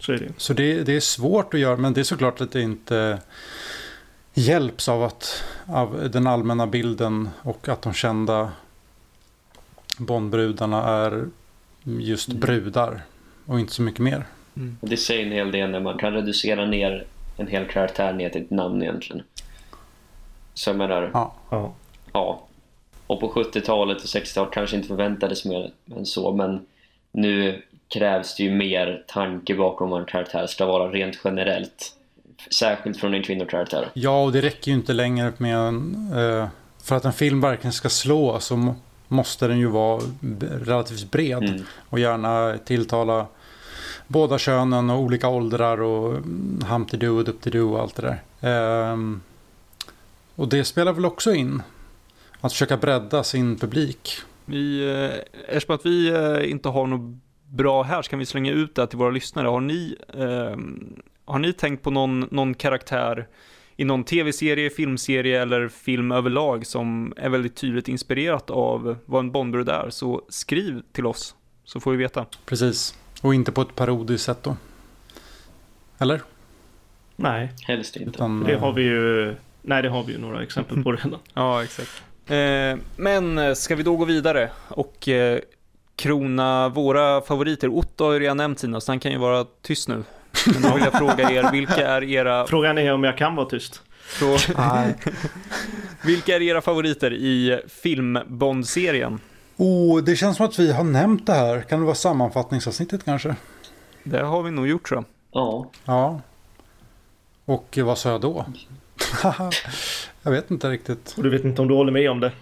Så är det. Så det, det är svårt att göra, men det är såklart att det inte hjälps av, att, av den allmänna bilden och att de kända Bondbrudarna är just mm. brudar och inte så mycket mer. Mm. Det säger en hel del när man kan reducera ner en hel karaktär ner till ett namn egentligen. Så jag menar, ja. ja. Och på 70-talet och 60-talet kanske inte förväntades mer än så, men nu krävs det ju mer tanke bakom vad en karaktär ska vara rent generellt. Särskilt från en kvinnokaraktär. Ja, och det räcker ju inte längre med en... Eh, för att en film verkligen ska slå så måste den ju vara relativt bred. Mm. Och gärna tilltala båda könen och olika åldrar och Doo och Dupty Doo och allt det där. Um, och det spelar väl också in. Att försöka bredda sin publik. Vi, eh, eftersom att vi eh, inte har något bra här så kan vi slänga ut det till våra lyssnare. Har ni, eh, har ni tänkt på någon, någon karaktär i någon tv-serie, filmserie eller film överlag som är väldigt tydligt inspirerat av vad en Bondbrud är så skriv till oss så får vi veta. Precis, och inte på ett parodiskt sätt då. Eller? Nej, helst inte. Utan, det har vi ju, nej det har vi ju några exempel på redan. ja, exakt. Eh, men eh, ska vi då gå vidare och eh, krona våra favoriter? Otto har ju redan nämnt sina, så han kan ju vara tyst nu. Men då vill jag fråga er, vilka är era... Frågan är om jag kan vara tyst. Så... vilka är era favoriter i filmbond-serien? Oh, det känns som att vi har nämnt det här. Kan det vara sammanfattningsavsnittet kanske? Det har vi nog gjort jag. Ja. Ja. Och vad sa jag då? jag vet inte riktigt. Och du vet inte om du håller med om det?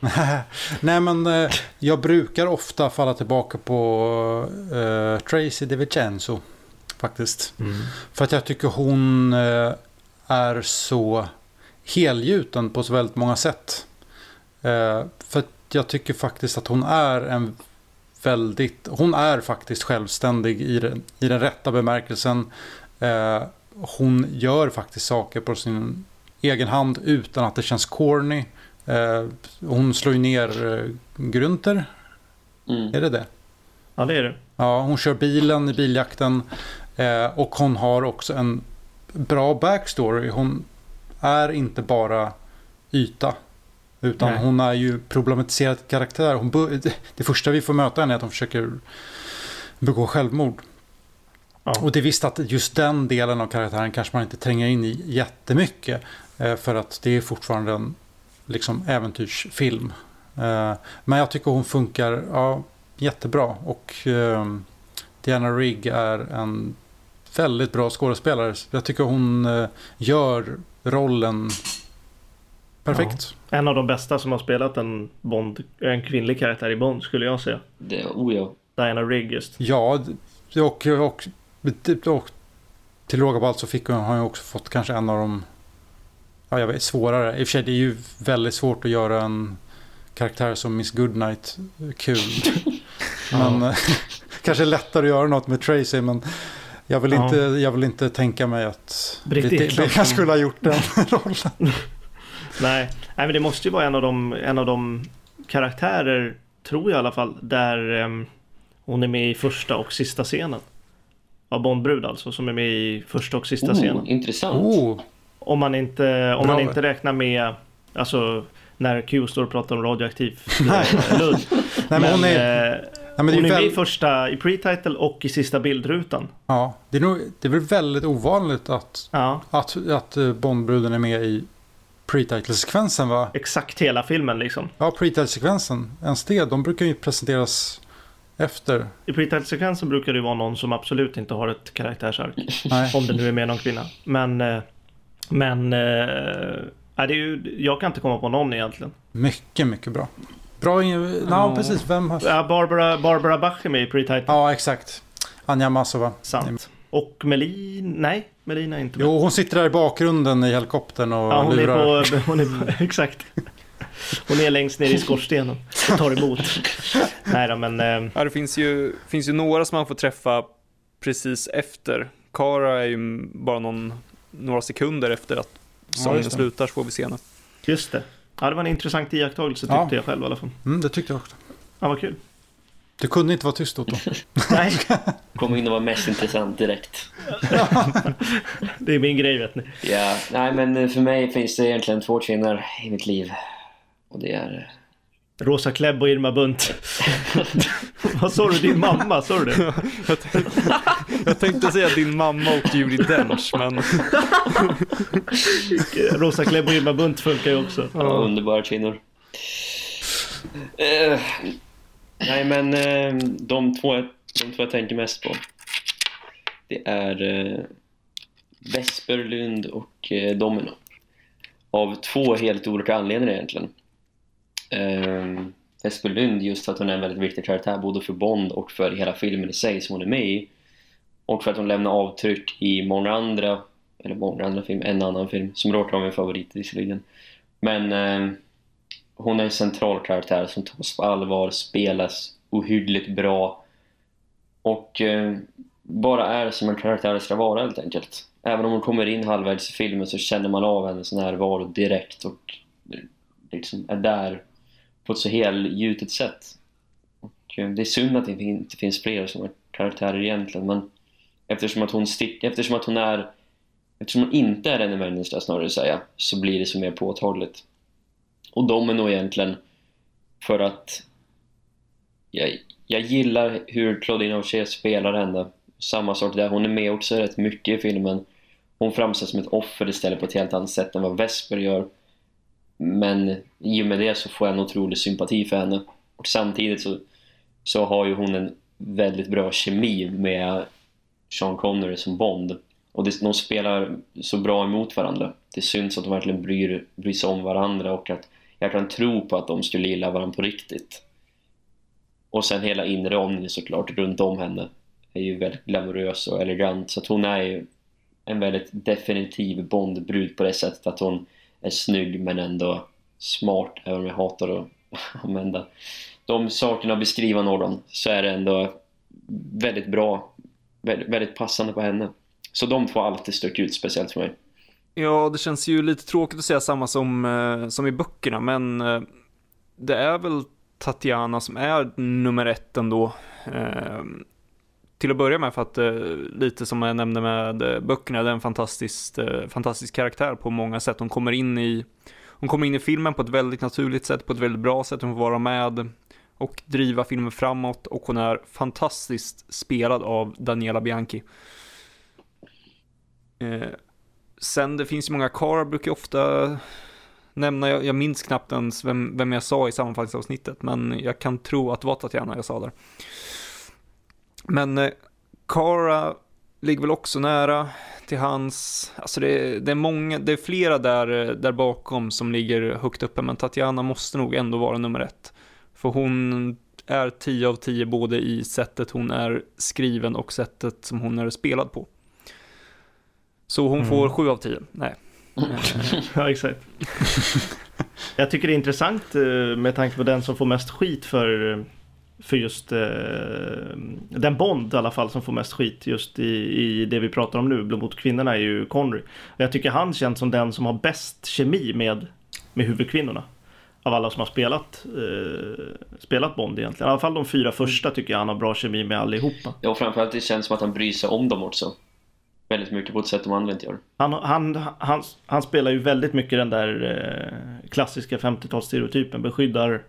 Nej men eh, jag brukar ofta falla tillbaka på eh, Tracy DiVincenzo. Faktiskt. För att jag tycker hon eh, är så helgjuten på så väldigt många sätt. Eh, för att jag tycker faktiskt att hon är en väldigt, hon är faktiskt självständig i den, i den rätta bemärkelsen. Eh, hon gör faktiskt saker på sin egen hand utan att det känns corny. Hon slår ju ner Grunter, Mm. är det det? Ja, det är det. Ja, hon kör bilen i biljakten eh, och hon har också en bra backstory. Hon är inte bara yta. Utan Nej. hon är ju problematiserad karaktär. Hon, det- första vi får möta henne är att hon försöker begå självmord. Ja. Och det är visst att just den delen av karaktären kanske man inte tränger in i jättemycket. Eh, för att det är fortfarande en liksom, äventyrsfilm. Eh, men jag tycker hon funkar ja, jättebra. Och eh, Diana Rigg är en väldigt bra skådespelare. Jag tycker hon eh, gör rollen perfekt. En av de bästa som har spelat en Bond, en kvinnlig karaktär i Bond skulle jag säga. Det, oh ja. Diana Rigg just. Ja, d- och, och, och till råga på allt så fick hon, har hon också fått kanske en av de ja, jag vet, svårare. I och för sig det är ju väldigt svårt att göra en karaktär som Miss Goodnight kul. men eh, kanske lättare att göra något med Tracy men jag vill, Ja. inte, jag vill inte tänka mig att Britt Ekland skulle ha gjort den rollen. Nej. Nej, men det måste ju vara en av de, en av de karaktärer, tror jag i alla fall, där em, hon är med i första och sista scenen. Av Bondbrud alltså, som är med i första och sista Oh, scenen. intressant. Oh, Om man inte, om man inte räknar med, alltså när Q står och pratar om radioaktiv Nej. ludd. nej, men hon är, eh, nej, men det hon är med i första, i pre-title och i sista bildrutan. ja, det är, nog, det är väl väldigt ovanligt att, Ja, att, att eh, Bondbruden är med i pre-title-sekvensen va? exakt hela filmen liksom. Ja, pre-title-sekvensen. Ens det, de brukar ju presenteras efter. I pre-title-sekvensen brukar det vara någon som absolut inte har ett karaktärsark. Om det nu är med någon kvinna. Men, eh, men, nej, det är ju, jag kan inte komma på någon egentligen. Mycket, mycket bra. Bra in... Ja, precis. Vem har... Ja, Barbara, Barbara Bach är med i pre-title. Ja, exakt. Anja Masova. Sant. Och Melin, nej, Melin är inte med. Jo, hon sitter där i bakgrunden i helikoptern och Ja, hon är lurar. på, hon är på, exakt. Hon är längst ner i skorstenen och tar emot. Nej då, men eh, Ja, det finns ju, finns ju några som man får träffa precis efter. Kara är ju bara någon, några sekunder efter att just det. slutar så får vi se henne. just det. Ja, det var en intressant iakttagelse tyckte Ja. jag själv i alla fall. Mm, det tyckte jag också. Ja, vad kul. Du kunde inte vara tyst Otto. Nej, Kom in och var mest intressant direkt. det är min grej vet ni. Ja, nej men för mig finns det egentligen två kvinnor i mitt liv. Och det är... Rosa Klebb och Irma Bunt. Vad sa du? Din mamma? Sa du det? Jag tänkte säga din mamma och Judi Dench, men Rosa Klebb och Irma Bunt funkar ju också. Ja, underbara kvinnor. Eh, nej, men eh, de, två, jag- de två jag tänker mest på. Det är uh, Vesperlund och eh, Domino. Av två helt olika anledningar egentligen eh, Esper Lund just för att hon är en väldigt viktig karaktär både för Bond och för hela filmen i sig som hon är med i. Och för att hon lämnar avtryck i många andra, eller många andra filmer, en annan film som råkar vara min favorit visserligen. Men eh, hon är en central karaktär som tas på allvar, spelas ohyggligt bra och eh, bara är som en karaktär ska vara helt enkelt. Även om hon kommer in halvvägs i filmen så känner man av hennes närvaro direkt och eh, liksom är där på ett så helgjutet sätt. Och eh, det är synd att det inte finns fler sådana karaktärer egentligen men eftersom att hon, stick, eftersom att hon är Eftersom hon inte är en i snarare säga, så blir det så mer påtagligt. Och de är nog egentligen för att jag, jag gillar hur Claudine Aucher spelar henne. Samma sak där, hon är med också rätt mycket i filmen. Hon framställs som ett offer istället på ett helt annat sätt än vad Vesper gör. Men i och med det så får jag en otrolig sympati för henne. Och samtidigt så, så har ju hon en väldigt bra kemi med Sean Connery som Bond. Och det, de spelar så bra emot varandra. Det syns att de verkligen bryr, bryr sig om varandra och att jag kan tro på att de skulle gilla varandra på riktigt. Och sen hela inramningen såklart runt om henne. är ju väldigt glamorös och elegant så att hon är ju en väldigt definitiv Bondbrud på det sättet att hon är snygg men ändå smart, även om jag hatar att använda de sakerna och beskriva någon så är det ändå väldigt bra, väldigt, väldigt passande på henne. Så de två har alltid stuckit ut speciellt för mig. Ja, det känns ju lite tråkigt att säga samma som, eh, som i böckerna, men eh, det är väl Tatiana som är nummer ett ändå. Eh, till att börja med för att eh, lite som jag nämnde med eh, böckerna, det är en fantastisk, eh, fantastisk karaktär på många sätt. Hon kommer in i hon kommer in i filmen på ett väldigt naturligt sätt, på ett väldigt bra sätt. Hon får vara med och driva filmen framåt och hon är fantastiskt spelad av Daniela Bianchi. Eh, sen det finns ju många kar brukar jag ofta nämna, jag, jag minns knappt ens vem, vem jag sa i sammanfattningsavsnittet, men jag kan tro att det var Tatiana jag sa där. Men eh, Cara ligger väl också nära till hans, alltså det, det, är många, det är flera där, där bakom som ligger högt uppe, men Tatiana måste nog ändå vara nummer ett. För hon är 10 av 10 både i sättet hon är skriven och sättet som hon är spelad på. Så hon mm. får 7 av 10. Nej. ja, exakt. Jag tycker det är intressant eh, med tanke på den som får mest skit för för just eh, den Bond i alla fall som får mest skit just i, i det vi pratar om nu, Blod mot kvinnorna, är ju Connery. Jag tycker han känns som den som har bäst kemi med, med huvudkvinnorna. Av alla som har spelat, eh, spelat Bond egentligen. I alla fall de fyra första tycker jag han har bra kemi med allihopa. Ja, och framförallt det känns som att han bryr sig om dem också. Väldigt mycket på ett sätt de andra inte gör. Han, han, han, han spelar ju väldigt mycket den där eh, klassiska 50-talsstereotypen. Beskyddar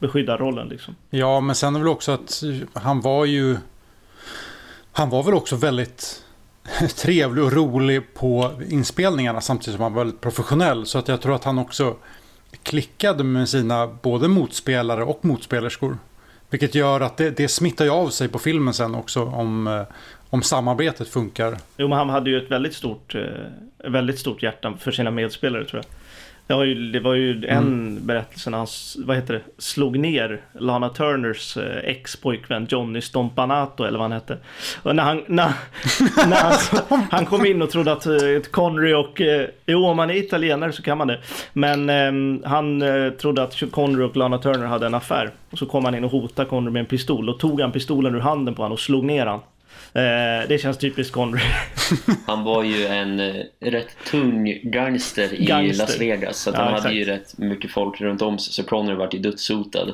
beskydda rollen liksom. Ja, men sen är det väl också att han var ju... Han var väl också väldigt trevlig och rolig på inspelningarna samtidigt som han var väldigt professionell. Så att jag tror att han också klickade med sina både motspelare och motspelerskor. Vilket gör att det, det smittar ju av sig på filmen sen också om, eh, om samarbetet funkar. Jo, men han hade ju ett väldigt stort, eh, väldigt stort hjärta för sina medspelare tror jag. Det var ju, det var ju en mm. berättelse när han, vad heter det, slog ner Lana Turners eh, ex-pojkvän Johnny Stompanato eller vad han hette. Och när han, när, när han, han, kom in och trodde att uh, Connery och, uh, jo om man är italienare så kan man det. Men um, han uh, trodde att Connery och Lana Turner hade en affär. Och så kom han in och hotade Connery med en pistol. Och tog han pistolen ur handen på honom och slog ner honom. Eh, det känns typiskt Connery. han var ju en eh, rätt tung gangster i gangster. Las Vegas. Så ja, han exakt. hade ju rätt mycket folk runt om sig. Så Connery vart ju dödshotad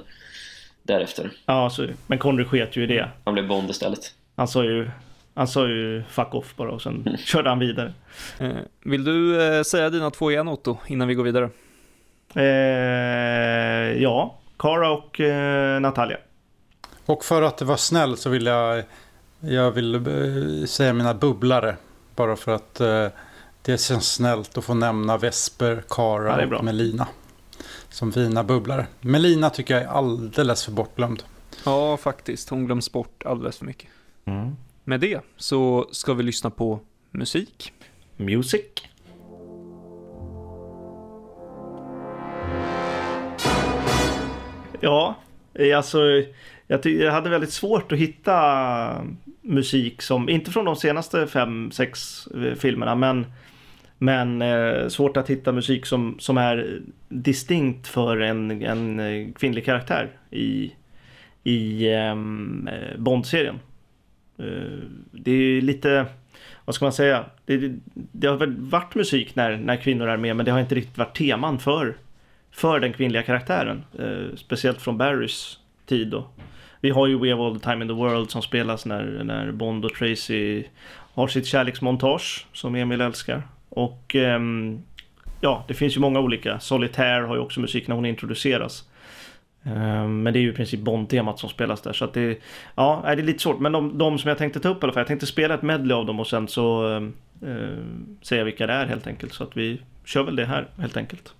därefter. Ja, så, men Connery sket ju i det. Han blev Bond istället. Han sa ju han sa ju fuck off bara och sen körde han vidare. Eh, vill du säga dina två igen Otto innan vi går vidare? Eh, ja, Cara och eh, Natalia. Och för att vara snäll så vill jag jag vill eh, säga mina bubblare. Bara för att eh, det känns snällt att få nämna Vesper, Kara ja, och Melina. Som fina bubblare. Melina tycker jag är alldeles för bortglömd. Ja, faktiskt. Hon glöms bort alldeles för mycket. Mm. Med det så ska vi lyssna på musik. Music. Ja, alltså jag, jag hade väldigt svårt att hitta musik som, inte från de senaste fem, sex eh, filmerna, men, men eh, svårt att hitta musik som, som är distinkt för en, en eh, kvinnlig karaktär i, i ehm, eh, Bond-serien. Eh, det är lite, vad ska man säga, det, det har väl varit musik när, när kvinnor är med, men det har inte riktigt varit teman för, för den kvinnliga karaktären. Eh, speciellt från Barrys tid då. Vi har ju We have all the time in the world som spelas när, när Bond och Tracy har sitt kärleksmontage som Emil älskar. Och um, ja, det finns ju många olika. Solitaire har ju också musik när hon introduceras. Um, men det är ju i princip Bond-temat som spelas där. Så att det, ja, det är lite svårt. Men de, de, som jag tänkte ta upp i alla fall. Jag tänkte spela ett medley av dem och sen så uh, säga vilka det är helt enkelt. Så att vi kör väl det här helt enkelt.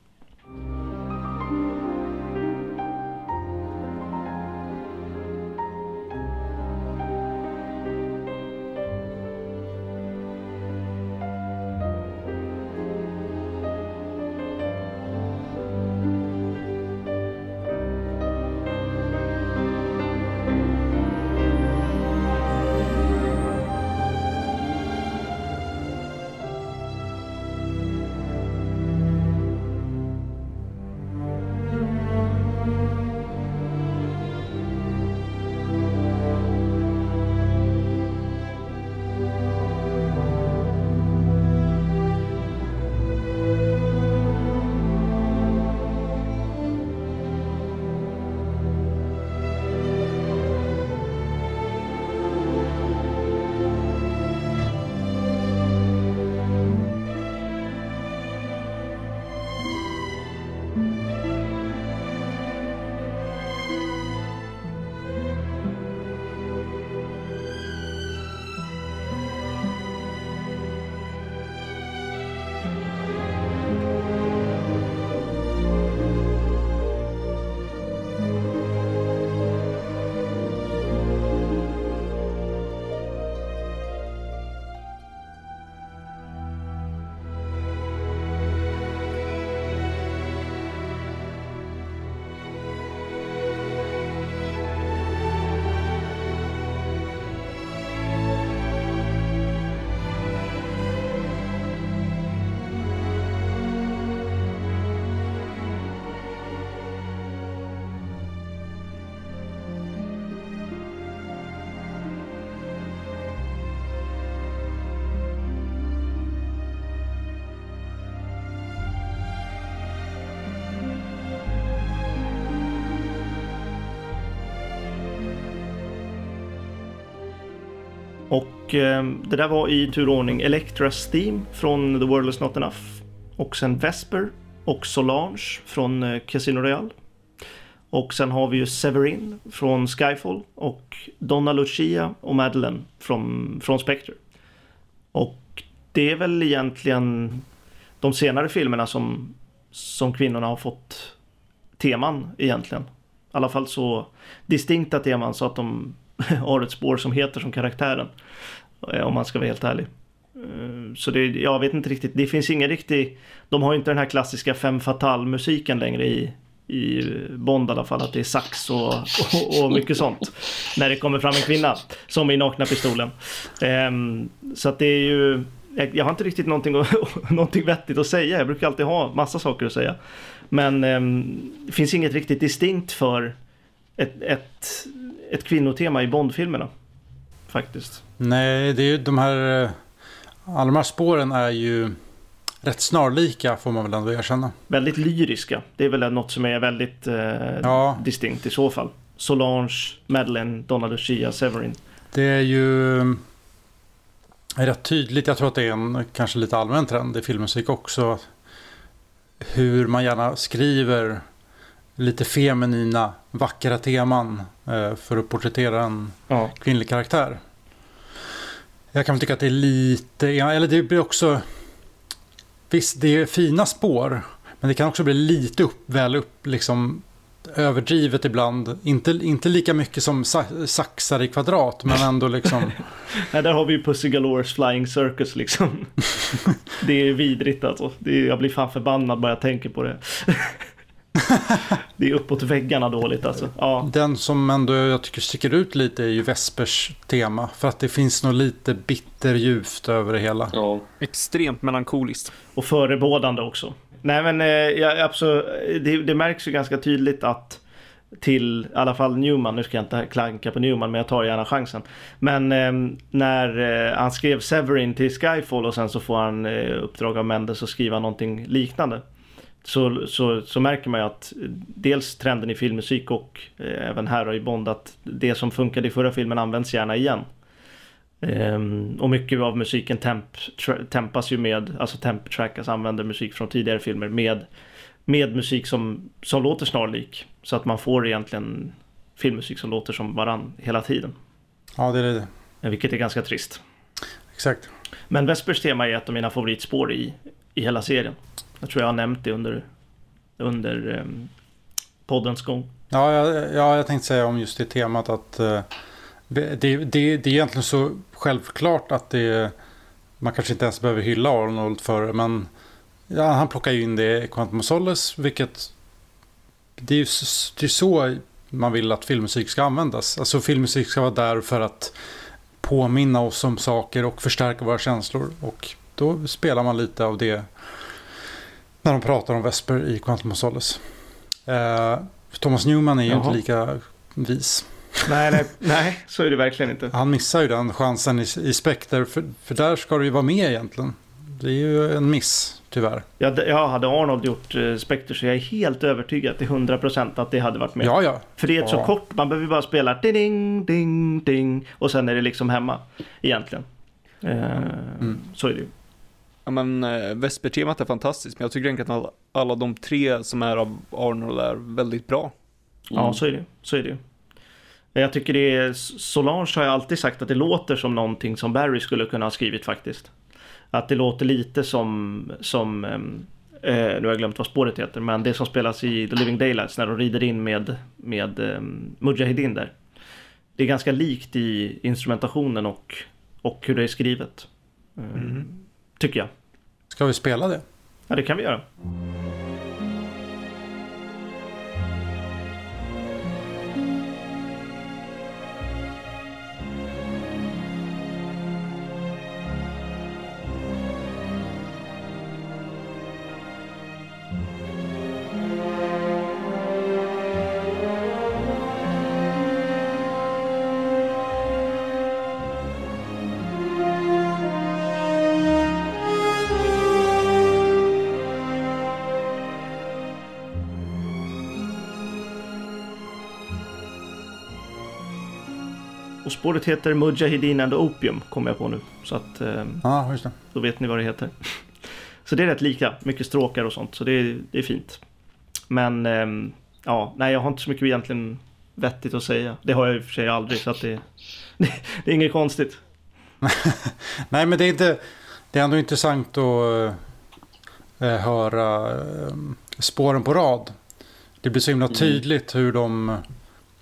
Ehm, det där var i turordning Electras Theme från The World Is Not Enough. Och sen Vesper och Solange från eh, Casino Royale. Och sen har vi ju Severin från Skyfall och Donna Lucia och Madeleine från, från Spectre. Och det är väl egentligen de senare filmerna som, som kvinnorna har fått teman egentligen. I alla fall så distinkta teman så att de har ett spår som heter som karaktären. Eh, om man ska vara helt ärlig. Eh, så det, jag vet inte riktigt, det finns ingen riktig, de har ju inte den här klassiska femme fatale musiken längre i, i Bond i alla fall, att det är sax och, och, och mycket sånt. När det kommer fram en kvinna, som i Nakna Pistolen. Ehm, så att det är ju, jag, jag har inte riktigt någonting, någonting vettigt att säga, jag brukar alltid ha massa saker att säga. Men ehm, det finns inget riktigt distinkt för ett, ett, ett kvinnotema i Bondfilmerna. Faktiskt. Nej, det är ju de här... eh, Alla de här spåren är ju rätt snarlika får man väl ändå erkänna. Väldigt lyriska. Det är väl något som är väldigt eh, Ja. distinkt i så fall. Solange, Madeleine, Donna Lucia, Severin. Det är ju eh, rätt tydligt. Jag tror att det är en kanske lite allmän trend i filmmusik också. Hur man gärna skriver lite feminina, vackra teman eh, för att porträttera en Ja. kvinnlig karaktär. Jag kan tycka att det är lite, eller det blir också... Visst, det är fina spår. Men det kan också bli lite upp, väl upp, liksom överdrivet ibland. Inte, inte lika mycket som sa- saxar i kvadrat, men ändå liksom... Nej, där har vi ju Pussy Galores Flying Circus liksom. det är vidrigt alltså. Det är, jag blir fan förbannad bara jag tänker på det. det är uppåt väggarna dåligt alltså. Ja, Den som ändå jag tycker sticker ut lite är ju Vespers tema. För att det finns nog lite bitterljuvt över det hela. Ja. Extremt melankoliskt. och förebådande också. Nej men eh, ja, absolut, det, det märks ju ganska tydligt att till i alla fall Newman, nu ska jag inte klanka på Newman men jag tar gärna chansen. Men eh, när eh, han skrev Severin till Skyfall och sen så får han eh, uppdrag av Mendes att skriva någonting liknande. Så, så, så märker man ju att dels trenden i filmmusik och eh, även här i Bond att det som funkade i förra filmen används gärna igen. Ehm, och mycket av musiken temp, tra, tempas ju med, alltså temp track, alltså använder musik från tidigare filmer med, med musik som, som låter snarlik. Så att man får egentligen filmmusik som låter som varann hela tiden. Ja, det är det. Eh, Vilket är ganska trist. Exakt. Men Vespers tema är ett av mina favoritspår i, i hela serien. Jag tror jag har nämnt det under, under um, poddens gång. Ja, jag, ja, jag tänkte säga om just det temat att uh, det, det, det, det är egentligen så självklart att det man kanske inte ens behöver hylla Arnold för det, men ja, han plockar ju in det i Quantum of Solace, vilket det är ju det är så man vill att filmmusik ska användas. Alltså filmmusik ska vara där för att påminna oss om saker och förstärka våra känslor och då spelar man lite av det när de pratar om Vesper i Quantum of Solace. Eh, Thomas Newman är ju Jaha. inte lika vis. Nej, nej, nej, så är det verkligen inte. Han missar ju den chansen i, i Spectre, för, för där ska det ju vara med egentligen. Det är ju en miss, tyvärr. Jag, jag hade Arnold gjort eh, Spectre så jag är helt övertygad till 100% att det hade varit med. Ja, ja. För det är ett så Ja. kort, man behöver bara spela ding, ding, ding och sen är det liksom hemma egentligen. Eh, Mm. Så är det ju. Ja men eh, Vesper-temat är fantastiskt, men jag tycker egentligen att alla, de tre som är av Arnold är väldigt bra. Ja, Mm. så är det Så är det ju. Jag tycker det är, Solange har jag alltid sagt att det låter som någonting som Barry skulle kunna ha skrivit faktiskt. Att det låter lite som, som ehm, eh, nu har jag glömt vad spåret heter, men det som spelas i The Living Daylights när de rider in med, med um, Mujahedin där. Det är ganska likt i instrumentationen och, och hur det är skrivet. Eh, Tycker jag. Ska vi spela det? Ja, det kan vi göra. Spåret heter Mujahedin and Opium, kommer jag på nu. Så att eh, Ja, just det. då vet ni vad det heter. Så det är rätt lika, mycket stråkar och sånt, så det är, det är fint. Men ehm, ja, nej jag har inte så mycket egentligen vettigt att säga. Det har jag i och för sig aldrig, så att det, det, det är inget konstigt. Nej, men det är, inte, det är ändå intressant att eh, höra eh, spåren på rad. Det blir så himla tydligt hur de...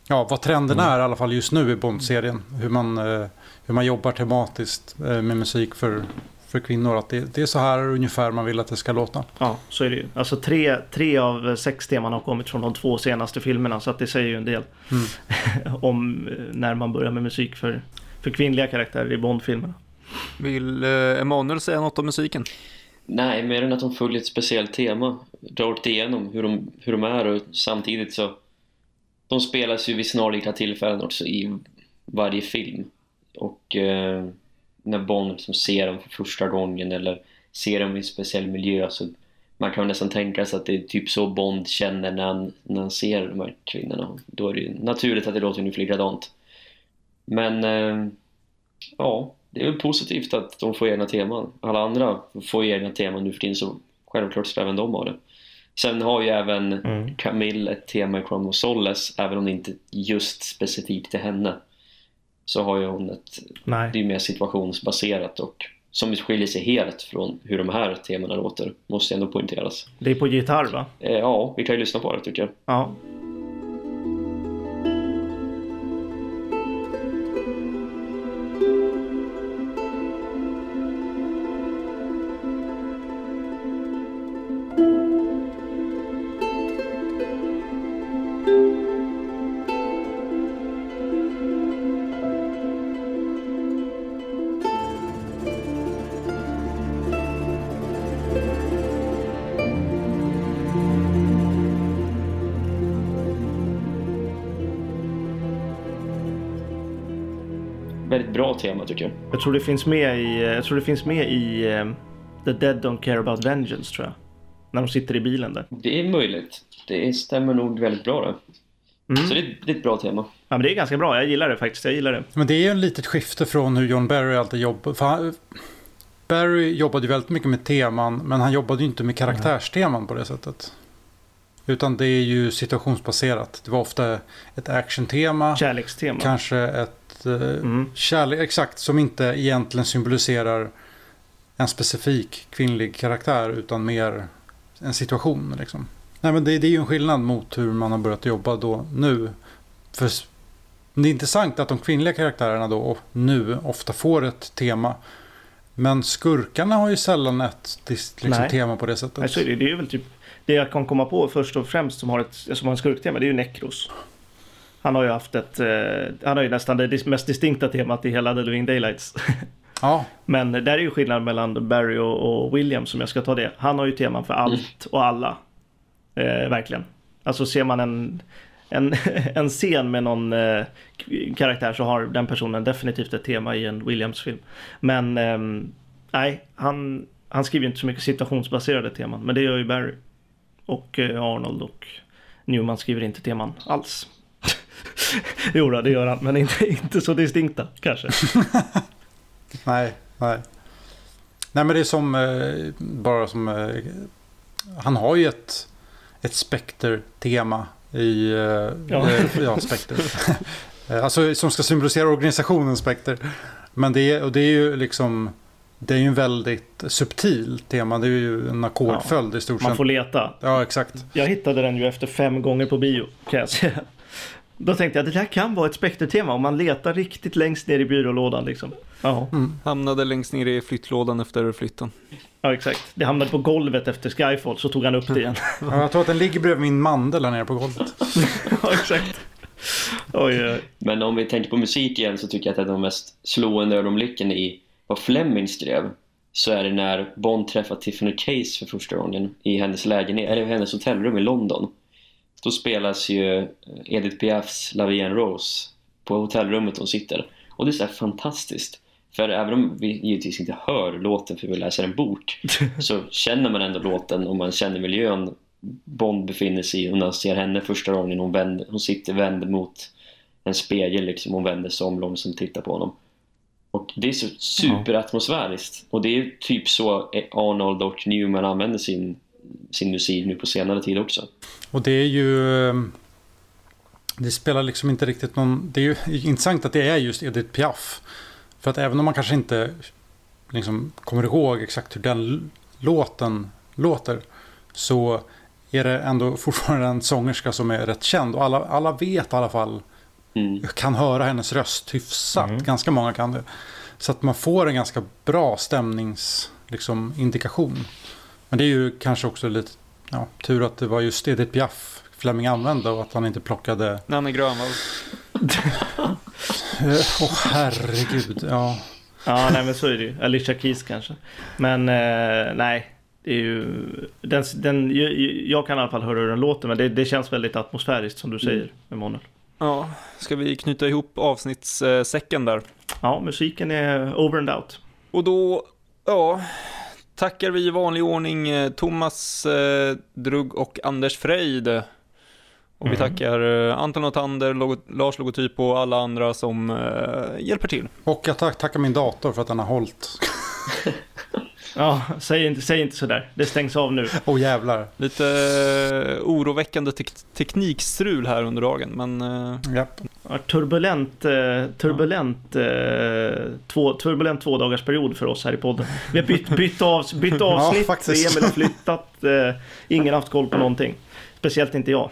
Ja, vad trenden är i alla fall just nu i Bond-serien. Hur man, eh, hur man jobbar tematiskt eh, med musik för, för kvinnor. Att det, det är så här ungefär man vill att det ska låta. Ja, så är det ju. Alltså tre, tre av sex teman har kommit från de två senaste filmerna, så att det säger ju en del om eh, när man börjar med musik för, för kvinnliga karaktärer i Bond-filmerna. Vill eh, Emanuel säga något om musiken? Nej, mer än att de följer ett speciellt tema. Rakt igenom hur de, hur de är och samtidigt så... De spelas ju vid snarlika tillfällen också i varje film. Och eh, när Bond liksom ser dem för första gången eller ser dem i en speciell miljö så man kan nästan tänka sig att det är typ så Bond känner när han, när han ser de här kvinnorna. Då är det ju naturligt att det låter ungefär likadant. Men eh, ja, det är väl positivt att de får egna teman. Alla andra får ju egna teman nu för tiden så självklart ska även de ha det. Sen har ju även Mm. Camille ett tema i Chrome of Solace, även om det inte just specifikt är henne. Så har ju hon ett, Nej. det är mer situationsbaserat och som skiljer sig helt från hur de här temana låter, måste ändå poängteras. Det är på gitarr va? Eh, ja, vi kan ju lyssna på det tycker jag. Ja. Tema tycker jag. Jag tror det finns med i, jag tror det finns med i eh, The Dead Don't Care About Vengeance tror jag. När de sitter i bilen där. Det är möjligt. Det stämmer nog väldigt bra det. Mm. Så det, det är ett bra tema. Ja men det är ganska bra, jag gillar det faktiskt. Jag gillar det. Men det är ju en litet skifte från hur John Barry alltid han, Barry jobbade ju väldigt mycket med teman, men han jobbade ju inte med karaktärsteman på det sättet. Utan det är ju situationsbaserat. Det var ofta ett actiontema, Kärlekstema. kanske ett eh, Mm. kärlek, exakt, som inte egentligen symboliserar en specifik kvinnlig karaktär, utan mer en situation. Liksom. Nej, men det, det är ju en skillnad mot hur man har börjat jobba då nu. För det är intressant att de kvinnliga karaktärerna då nu ofta får ett tema. Men skurkarna har ju sällan ett liksom, Nej. tema på det sättet. Nej, så är det, det är väl typ det jag kan komma på först och främst som har, ett, som har en skurktema, det är ju Necros. Han har ju haft ett, eh, han har ju nästan det mest distinkta temat i hela The Living Daylights. Ja, Men där är ju skillnad mellan Barry och, och William som jag ska ta det. Han har ju teman för allt och alla. Eh, verkligen. Alltså ser man en, en, en scen med någon eh, karaktär så har den personen definitivt ett tema i en Williams-film. Men ehm, nej, han, han skriver inte så mycket situationsbaserade teman. Men det gör ju Barry. Och eh, Arnold och Newman skriver inte teman alls. jo då, det gör han, men inte, inte så distinkta kanske. nej, nej. Nej, men det är som, eh, bara som, eh, han har ju ett, ett spekter-tema i, eh, Ja. ja, ja spekter. Alltså som ska symbolisera organisationen spekter. Men det är, och det är ju liksom, det är ju en väldigt subtil tema. Det är ju en ackordföljd i stort Man sett. får leta. Ja, exakt. Jag hittade den ju efter fem gånger på bio, kan jag säga. Då tänkte jag att det där kan vara ett spektertema om man letar riktigt längst ner i byrålådan liksom. Ja, Hamnade längst ner i flyttlådan efter flytten. ja exakt. Det hamnade på golvet efter Skyfall, så tog han upp det igen. Ja, jag tror att den ligger bredvid min mandel här nere på golvet. ja, exakt. Oj, oj. Men om vi tänker på musik igen så tycker jag att ett av de mest slående ögonblicken i vad Fleming skrev så är det när Bond träffar Tiffany Case för första gången i hennes lägenhet, eller i hennes hotellrum i London. Då spelas ju Edith Piafs La Vie en Rose på hotellrummet hon sitter. Och det är så fantastiskt. För även om vi givetvis inte hör låten för vi läser en bok så känner man ändå låten och man känner miljön Bond befinner sig i och när han ser henne första gången hon, vänder, hon sitter vänd mot en spegel liksom. Hon vänder sig om långsamt och tittar på honom. Och det är så superatmosfäriskt. Och det är typ så Arnold och Newman använder sin, sin musik nu på senare tid också. Och det är ju... eh, Det spelar liksom inte riktigt någon... Det är ju intressant att det är just Edith Piaf. För att även om man kanske inte liksom kommer ihåg exakt hur den låten låter. Så är det ändå fortfarande en sångerska som är rätt känd. Och alla, alla vet i alla fall, Mm. kan höra hennes röst hyfsat. Mm. Ganska många kan det. Så att man får en ganska bra stämningsindikation. Liksom, indikation. Men det är ju kanske också lite ja, tur att det var just Edith Piaf Fleming använde och att han inte plockade... Nanne Grönvall. Eh, Åh herregud, ja. Ja, nej men så är det ju. Alicia Keys kanske. Men eh, nej, det är ju... Den, den, jag, jag kan i alla fall höra hur den låter, men det, det känns väldigt atmosfäriskt som du säger, Emanuel. Ja, ska vi knyta ihop avsnittssäcken där? Ja, musiken är over and out. Och då, ja, tackar vi i vanlig ordning eh, Thomas eh, Drugg och Anders Frejd. Och vi Mhm. tackar eh, Anton Otander, logo, Lars Logotyp och alla andra som eh, hjälper till. Och jag tack, tackar min dator för att den har hållit. Ja, säg inte, säg inte sådär. Det stängs av nu. Åh jävlar. Lite eh, oroväckande tek- teknikstrul här under dagen, men eh, Japp. Ja, turbulent, eh, turbulent, två, turbulent två dagars period för oss här i podden. Vi har bytt, bytt, av, bytt avsnitt, faktiskt. Emil har flyttat, ingen har haft koll på någonting. Speciellt inte jag.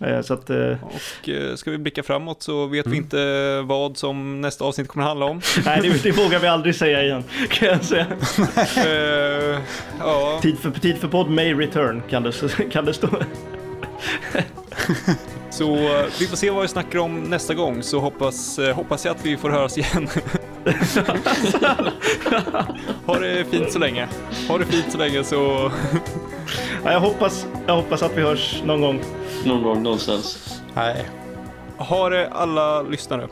Eh, så att, eh, och eh, ska vi blicka framåt så vet vi Mm. inte vad som nästa avsnitt kommer handla om. nej, det, det vågar vi aldrig säga igen. Kan jag säga. Eh, ja, Tid för, tid för podd may return kan det, kan det stå. så vi får se vad vi snackar om nästa gång, så hoppas, hoppas jag att vi får höras igen. ha det fint så länge. Ha det fint så länge så... Ja, jag, hoppas, jag hoppas att vi hörs någon gång. Någon gång någonstans. Nej. Ha det alla lyssnare.